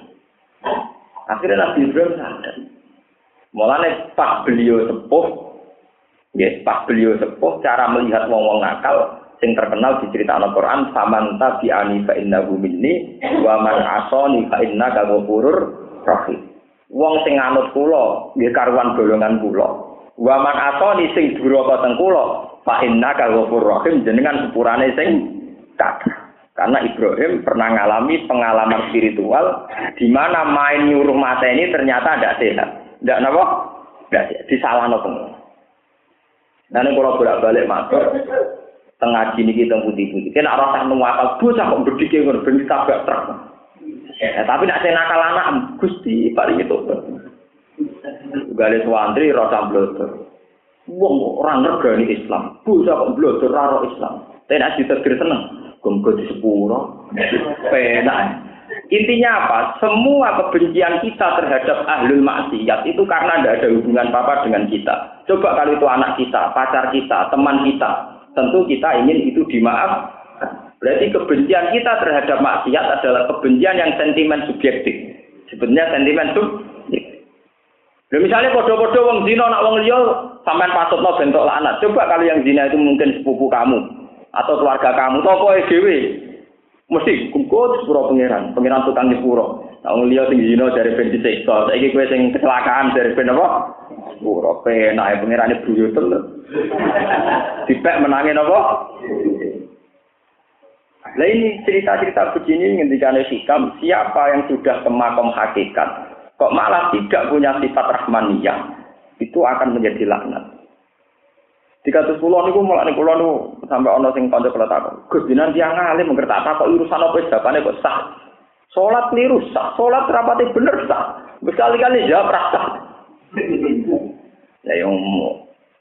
Akhirnya Nabi Ibrahim sadar. Mulanya pas beliau sepuh, ya pas beliau sepuh, cara melihat wong-wong nakal, sing terkenal di cerita Al-Quran faman tabi'ani fa innahu minni wa man asani fa innaka ghafurur rahim wong sing anut kula nggih karuan golongan kula wa man asani sing duraka teng kula fa innaka ghafurur jenengan sepurane sing kathah karena Ibrahim pernah mengalami pengalaman spiritual di mana main nyuruh mata ini ternyata tidak sehat. Tidak apa? Tidak sehat. Disalah no Nah ini kalau bolak-balik matur, tengah gini kita putih-putih. Kena rasa nuwakal bocah kok berdike ngono ben ditabrak truk. Ya, tapi nak saya nakal anak Gusti paling itu. Gale suwantri rasa blotor. Wong orang regani Islam. Bocah kok blotor raro Islam. Tapi nak ditegur seneng. Gonggo di sepuro. Penak. Intinya apa? Semua kebencian kita terhadap ahlul maksiat itu karena tidak ada hubungan apa dengan kita. Coba kalau itu anak kita, pacar kita, teman kita, tentu kita ingin itu dimaaf. Berarti kebencian kita terhadap maksiat adalah kebencian yang sentimen subjektif. Sebenarnya sentimen subjektif. Nah, misalnya podo-podo wong zina nak wong liya sampean patutno bentuk laknat. Coba kalau yang zina itu mungkin sepupu kamu atau keluarga kamu, toko dhewe. Mesti kumpul sepuro pangeran, pangeran tukang sepuro. Wong liya sing zina dari ben disiksa, saiki kowe sing kecelakaan dari ben apa? Sepuro penak pangerane buyutel. Dipek menangin apa? Nah ini cerita-cerita begini ngendikane hikam siapa yang sudah ke hakikat kok malah tidak punya sifat rahmaniyah itu akan menjadi laknat. Di kasus pulau niku malah nih pulau niku sampai ono sing kanca kula takon. Gus dinan dia ngerti apa kok urusan apa jawabane kok sah. Salat keliru sah, salat rapate bener sah. Berkali-kali jawab rasa. Ya yang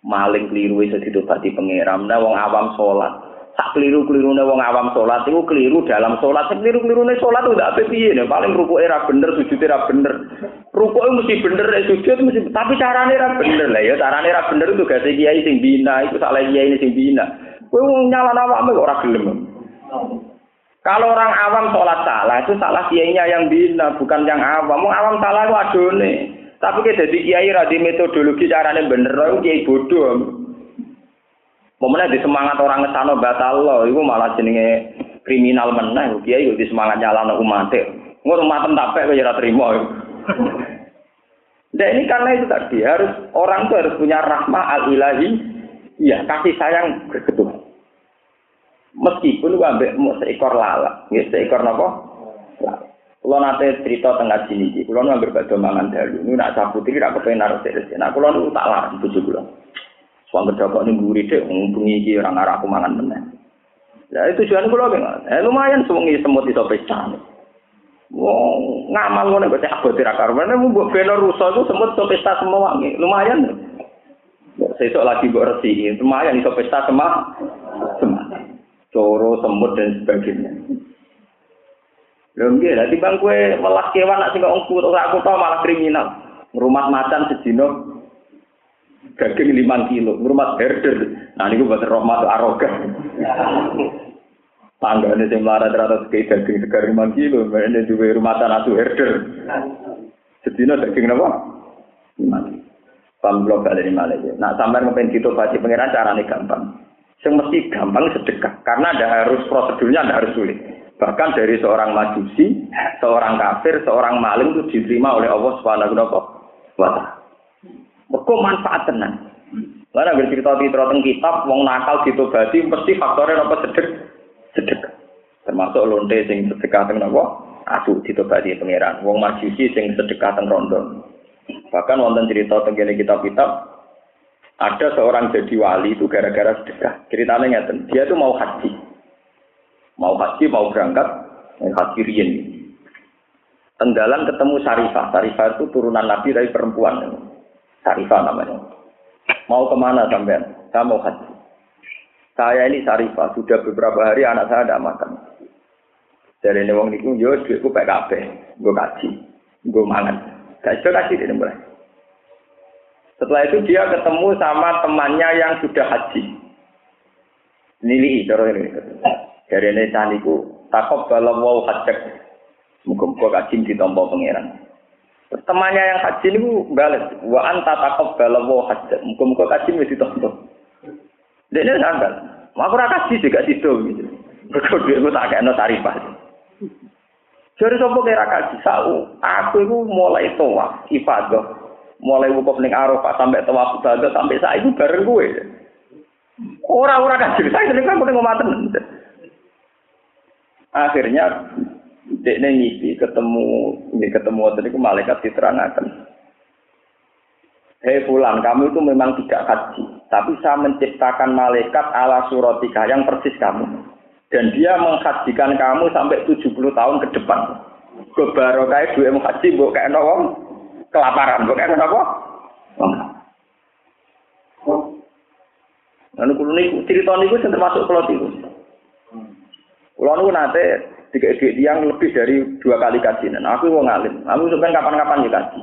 maling keliru iso ditobati pangeran. Nah wong awam salat. Sak keliru-kelirune wong awam salat iku keliru dalam salat. Sing keliru-kelirune salat udah apa piye nih? Paling rukuke ra bener, sujude ra bener. Rukuke mesti bener, sujud mesti tapi carane ra bener lah ya. Carane ra bener itu gak kiai sing bina, itu salah kiai sing bina. Kowe wong nyala awakmu kok ora gelem. Kalau orang awam sholat salah, itu salah kiainya yang bina, bukan yang awam. Mau awam salah itu adone. Tapi kita jadi kiai radi metodologi caranya bener, itu kiai bodoh. Momennya di semangat orang ngesano batal lo, itu malah jenenge kriminal meneh. Kiai di semangat nyala umat. Ngur umat tak kok ya terima. Nah ini karena itu tadi harus orang itu harus punya rahmah al ilahi, ya kasih sayang berketuh. Meskipun ambek seekor lalat, ya seekor nopo. Kalau nanti cerita tengah sini, kalau nanti berbeda mangan dulu, ini nak sapu tiri, nak kepengen naruh sih. Nah, kalau nanti tak larang bujuk pulau. Suami berdapat nih gurih deh, ngubungi ki orang arah aku mangan meneh. Ya itu tujuan pulau bagaimana? Eh lumayan semuanya semut itu pecah. Wong ngamal ngono kok abot ora karuan. Nek mbok beno rusa itu semut iso pesta semua. Lumayan. Sesuk lagi mbok resi, lumayan iso pesta semua. Coro, semut dan sebagainya. Lho nggih, lah timbang kowe melas kewan nak sing kok aku tau malah kriminal. Ngrumat macan sedina daging 5 kilo, ngrumat herder. Nah niku buat rahmat arogan. Tanggane sing melarat rata sekei daging segar lima kilo, ini juga rumah tanah tuh herder. Sedina daging apa? Lima kilo. Pamblok gak dari Malaysia. Nah, sampai ngepen gitu pasti pengiran caranya gampang. Yang mesti gampang sedekah, karena ada harus prosedurnya ada harus sulit. Bahkan dari seorang majusi, seorang kafir, seorang maling itu diterima oleh Allah Subhanahu wa taala. Kok manfaat tenan. Karena bercerita di teng kitab, wong nakal gitu berarti mesti faktornya apa sedek sedekah. Termasuk lonte sing sedekah teng napa? Asu ditobati pangeran. Wong majusi sing sedekah teng rondo. Bahkan wonten cerita teng kitab-kitab ada seorang jadi wali itu gara-gara sedekah. Ceritanya ngeten, dia tuh mau haji. Mau haji, mau berangkat, haji rien. Tenggalan ketemu Sarifah. Sarifah itu turunan Nabi dari perempuan. Sarifah namanya. Mau ke mana sampean? Saya mau haji. Saya ini Sarifah, sudah beberapa hari anak saya tidak makan. Dari ini wong niku yo duitku PKB, gue kaji, gue mangan. Gak iso kasih ini mulai. Setelah itu dia ketemu sama temannya yang sudah haji. Nili, cara ini. Dari ini caniku, takut balam hajek. Muka-muka kaji di tombol pangeran. Temannya yang haji ini balik. Wa anta takut balam wow hajek. Muka-muka kaji di tombol. Dia ini sanggal. Aku sih juga situ gitu. Berkau duit gue tak kayak tarifah. Jadi sopo kira kaji sau. Aku itu mulai tua ibadah. Mulai wukuf ning Arafah sampai tawaf ibadah sampai saat itu bareng gue. Orang-orang kaji saya ini kan ngomong ngomong Akhirnya Dek ngipi ketemu, ini ketemu waktu itu malaikat diterangkan. Hei fulan, kamu itu memang tidak haji. Tapi saya menciptakan malaikat ala suratika yang persis kamu. Dan dia menghajikan kamu sampai 70 tahun ke depan. Kebarokai dua menghaji, bu kayak nopo kelaparan, bu kayak nopo. Lalu kulo niku cerita niku termasuk plot itu. Kulo niku nate tiga yang lebih dari dua kali kajian. Aku mau ngalim. Aku sebenarnya kapan-kapan ya kaji.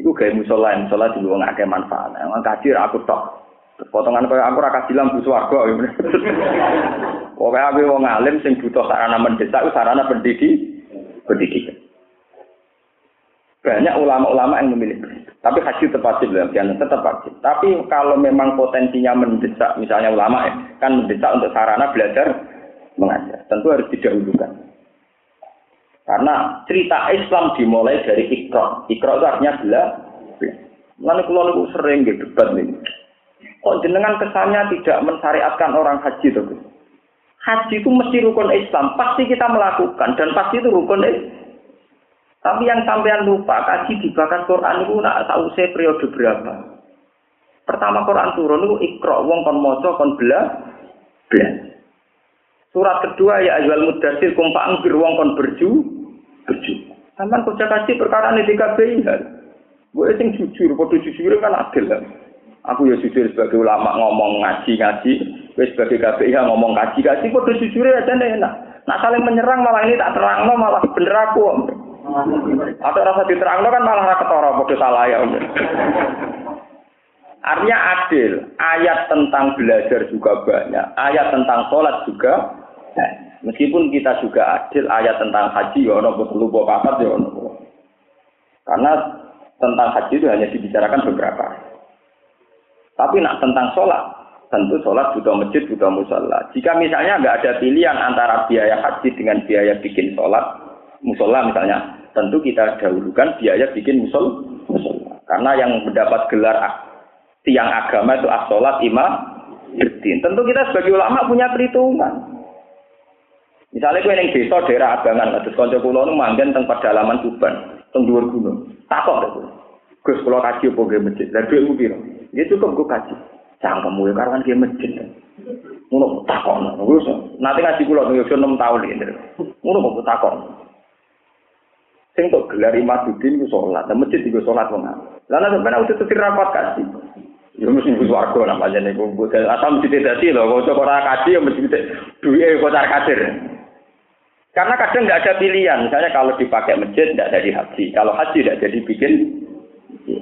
Iku gawe musola, musola juga nggak ada manfaat. Emang kaji aku tok. Potongan kaya aku raka silam bu swarga. <laughs> Pokoknya aku wong alim sing butuh sarana mendesak, sarana pendidik, pendidikan. Banyak ulama-ulama yang memilih Tapi haji tetap wajib, jangan tetap wajib. Tapi kalau memang potensinya mendesak, misalnya ulama ya, kan mendesak untuk sarana belajar mengajar. Tentu harus didahulukan. Karena cerita Islam dimulai dari ikro. Ikro itu artinya bela. Lalu kalau sering gitu debat nih. Kok jenengan kesannya tidak mensyariatkan orang haji itu? Haji itu mesti rukun Islam. Pasti kita melakukan dan pasti itu rukun Islam. Tapi yang sampean lupa, kaji dibakar Quran itu nak tahu saya periode berapa. Pertama Quran turun itu ikro, wong kon moco, kon bela, bela. Surat kedua ya ayyuhal mudassir kum fa'angfir wong kon berju, berju. Sampean kerja kasih perkara ini tiga ya. Gue sing jujur, padha jujur kan adil lah. Aku ya jujur sebagai ulama ngomong ngaji-ngaji, gue sebagai KPI ngomong ngaji-ngaji, padha jujur aja enak. Nah saling menyerang malah ini tak terang malah bener aku. Atau rasa diterang kan malah ketara padha salah ya. Artinya adil. Ayat tentang belajar juga banyak. Ayat tentang sholat juga. Meskipun kita juga adil ayat tentang haji ya ono perlu papat ya ono. Karena tentang haji itu hanya dibicarakan beberapa. Tapi nak tentang sholat, tentu sholat butuh masjid, butuh musola. Jika misalnya nggak ada pilihan antara biaya haji dengan biaya bikin sholat, musola misalnya, tentu kita dahulukan biaya bikin musol, musola. Karena yang mendapat gelar tiang agama itu as-sholat imam Tentu kita sebagai ulama punya perhitungan. Misalnya gue yang desa daerah Abangan, terus konco kulo nu manggen teng pedalaman Tuban, teng dhuwur gunung. Takok deh. Gus kulo kaji apa gue masjid? Lah duitmu piro? Ya cukup gue kaji. Cangkemmu ya karuan gue masjid. Ngono takok. Nanti ngaji kulo nang yo 6 tahun iki. Ngono kok takok. Sing tok gelar Imadudin ku salat, dan masjid iku salat wong. Lah nek sampeyan udah tetir rapat kaji. Ya mesti iku swarga namanya niku. Asal mesti dadi lho, kok ora kaji ya mesti duwe kocar kadir. Karena kadang nggak ada pilihan. Misalnya kalau dipakai masjid tidak jadi haji. Kalau haji tidak jadi bikin.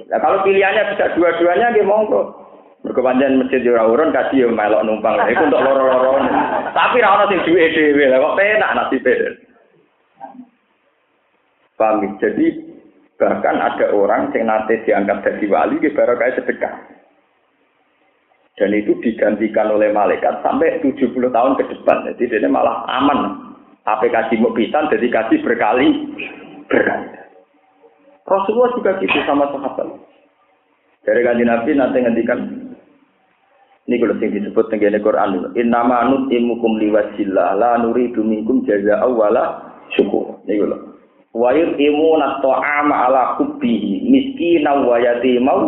Nah, kalau pilihannya bisa dua-duanya dia monggo. Berkepanjangan masjid ora urun kaji yo melok numpang. Itu untuk loro-loro. Tapi ra ono sing duwe. Lah kok penak nasibe. Paham? Jadi bahkan ada orang yang nanti diangkat jadi wali baru kayak sedekah. Dan itu digantikan oleh malaikat sampai 70 tahun ke depan. Jadi dia malah aman. Apa kasih mau pisan, jadi kasih berkali berkali. Rasulullah juga gitu sama sahabat. Dari kanji Nabi nanti ngendikan ini kalau yang disebut dengan Quran Inna manut imukum liwajillah la nuri duminkum jaza awala syukur. Ini kalau Wayut imu ama ala kubbihi miskina wa yatimau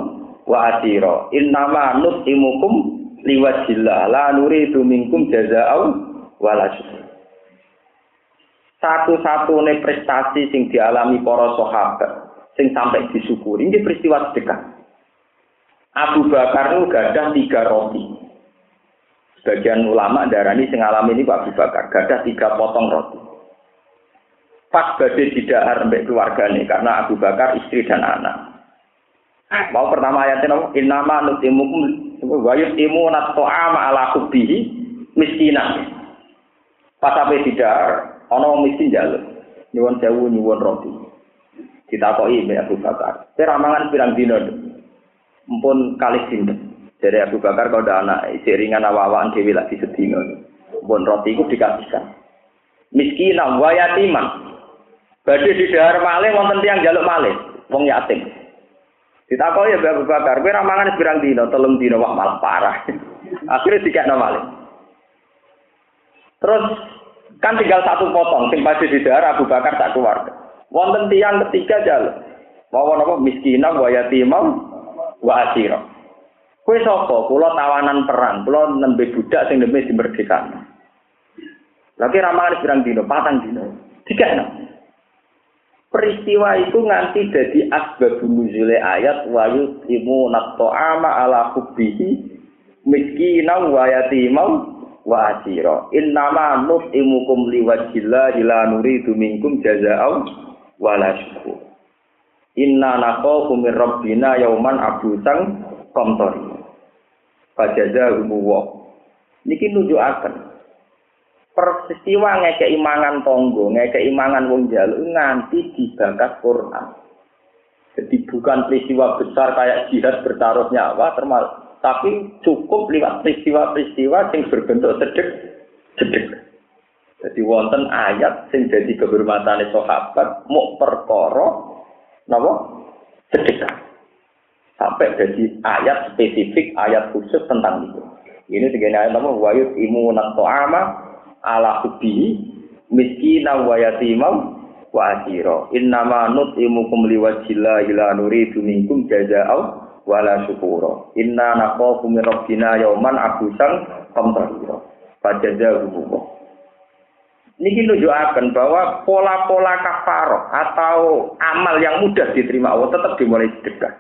wa asira. Inna manut imukum liwajillah la nuri duminkum jaza awala syukur satu-satunya prestasi sing dialami para sahabat sing sampai disyukuri ini peristiwa sedekah. Abu Bakar itu gadah tiga roti. Sebagian ulama darani sing alami ini Abu Bakar gadah tiga potong roti. Pas badai tidak mbek keluarganya karena Abu Bakar istri dan anak. Mau pertama ayatnya nopo innama nutimukum wa yutimunat ta'ama ala hubbihi miskinan. Pas sampai tidak wong miskin jaluk. Nyuwun sewu nyuwun roti. Ditakoki Mbak Abu Bakar. Kira mangan pirang dina? Mumpun kali sinten. Jadi Abu Bakar kalau ada anak, ringan awak-awakan dewi lagi sedina. Mumpun roti itu dikasihkan. Miskinam wa yatiman. Badhe di dahar malih wonten tiyang jaluk malih, wong yatim. Ditakoki ya Abu Bakar, kowe ra mangan pirang? Telung dina wah malah parah. <laughs> Akhirnya dikekno malih. Terus Kan tinggal satu potong, sing pasti di daerah Abu Bakar tak keluarga. Wonten tiang ketiga jalan. Mau apa miskinah wa yatimah wa asira. Kue sapa? Kula tawanan perang, kula nembe budak sing nembe dimerdekakan. Lagi ramalan pirang dino, patang dino. Tiga enam. Peristiwa itu nganti jadi asbab nuzule ayat wa yusimu ama ala hubbihi miskinah wa yatimah wa asira innama nut'imukum liwajhillah ila nuridu minkum jazaa'u wala syukur. Inna nakhafu min rabbina yauman abusan qamtari fajazahu wa niki nunjukaken peristiwa ngekei mangan tonggo, ngekei mangan wong jaluk nganti dibakas Quran. Jadi bukan peristiwa besar kayak jihad bertaruh nyawa termasuk tapi cukup lewat peristiwa-peristiwa yang berbentuk sedek sedek. Jadi wonten ayat sing jadi kehormatan sahabat mau perkara napa sedekah. Sampai jadi ayat spesifik, ayat khusus tentang itu. Ini segini ayat nama wayut imunat to'ama ala hubbihi miskina wa yatimam wa asira. Innama nut'imukum liwajillah ila nuridu minkum jaza'au wala syukura. Inna nakhafu min rabbina yauman abusan qamtarira. Fajazahu Niki nunjukaken bahwa pola-pola kafaro atau amal yang mudah diterima Allah tetap dimulai sedekah.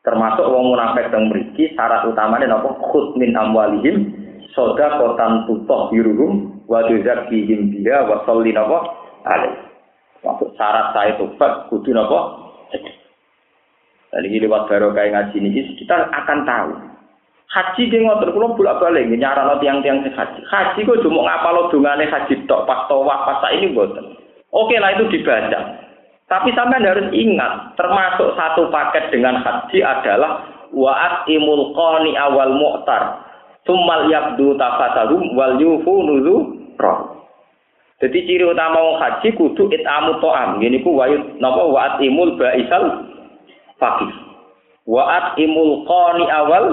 Termasuk wong munafik yang mriki syarat utamanya napa khut min amwalihim kotan tutoh biruhum wa tuzakkihim biha wa sholli napa alaih. Maksud syarat saya tobat kudu napa ini lewat barokah ngaji ini kita akan tahu Haji ki ngoten kula bolak-balik nyarano tiang-tiang sing haji. Haji kok cuma ngapalo dongane haji tok pas tawaf pas ini mboten. Oke lah itu dibaca. Tapi sampean harus ingat, termasuk satu paket dengan haji adalah wa'at imul qani awal mu'tar. Summal yabdu tafasalum wal yufu nuzu roh. Jadi ciri utama wong haji kudu itamu to'am. Gini ku wayut napa wa'at imul ba'isal fakih. Wa'at imul qani awal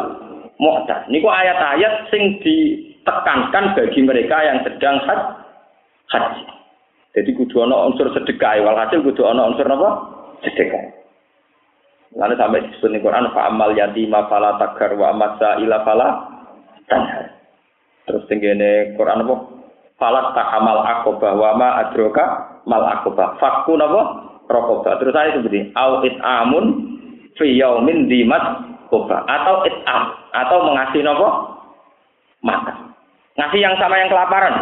mu'tad. Niku ayat-ayat sing ditekankan bagi mereka yang sedang haji. Jadi kudu ana unsur sedekah, walhasil kudu ana unsur apa? Sedekah. Lalu sampai disebut di Quran fa amal yatima fala tagar wa amasa ila fala tanhar. Terus tenggene Quran apa? Falak takamal akobah wa ma adroka mal akobah. Fakku napa? Rokobah. Terus saya seperti au it amun fi yaumin dimat koba atau itam atau mengasih nopo makan ngasih yang sama yang kelaparan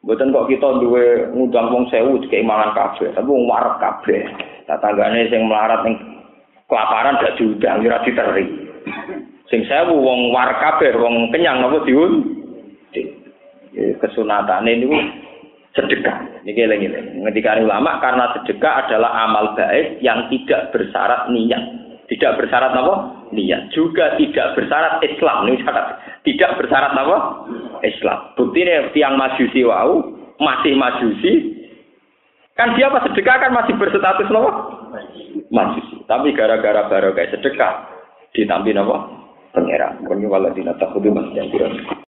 Bukan kok kita duwe ngundang wong sewu kayak mangan kabeh, tapi wong warep kabeh. Tetanggane sing melarat ning kelaparan gak diundang, ora diteri. Sing sewu wong warep kabeh, wong kenyang napa diun? Kesunatane niku sedekah. Niki eling-eling. Ngendikane ulama karena sedekah adalah amal baik yang tidak bersyarat niat. Tidak bersyarat apa? Niat. Juga tidak bersyarat Islam. Ini syarat. Tidak bersyarat apa? Islam. Bukti ini tiang majusi wau, masih majusi. Kan dia pas sedekah kan masih berstatus apa? Majusi. Tapi gara-gara baru kayak sedekah, ditampi apa? Pengeran. Ini waladina takudu masjid.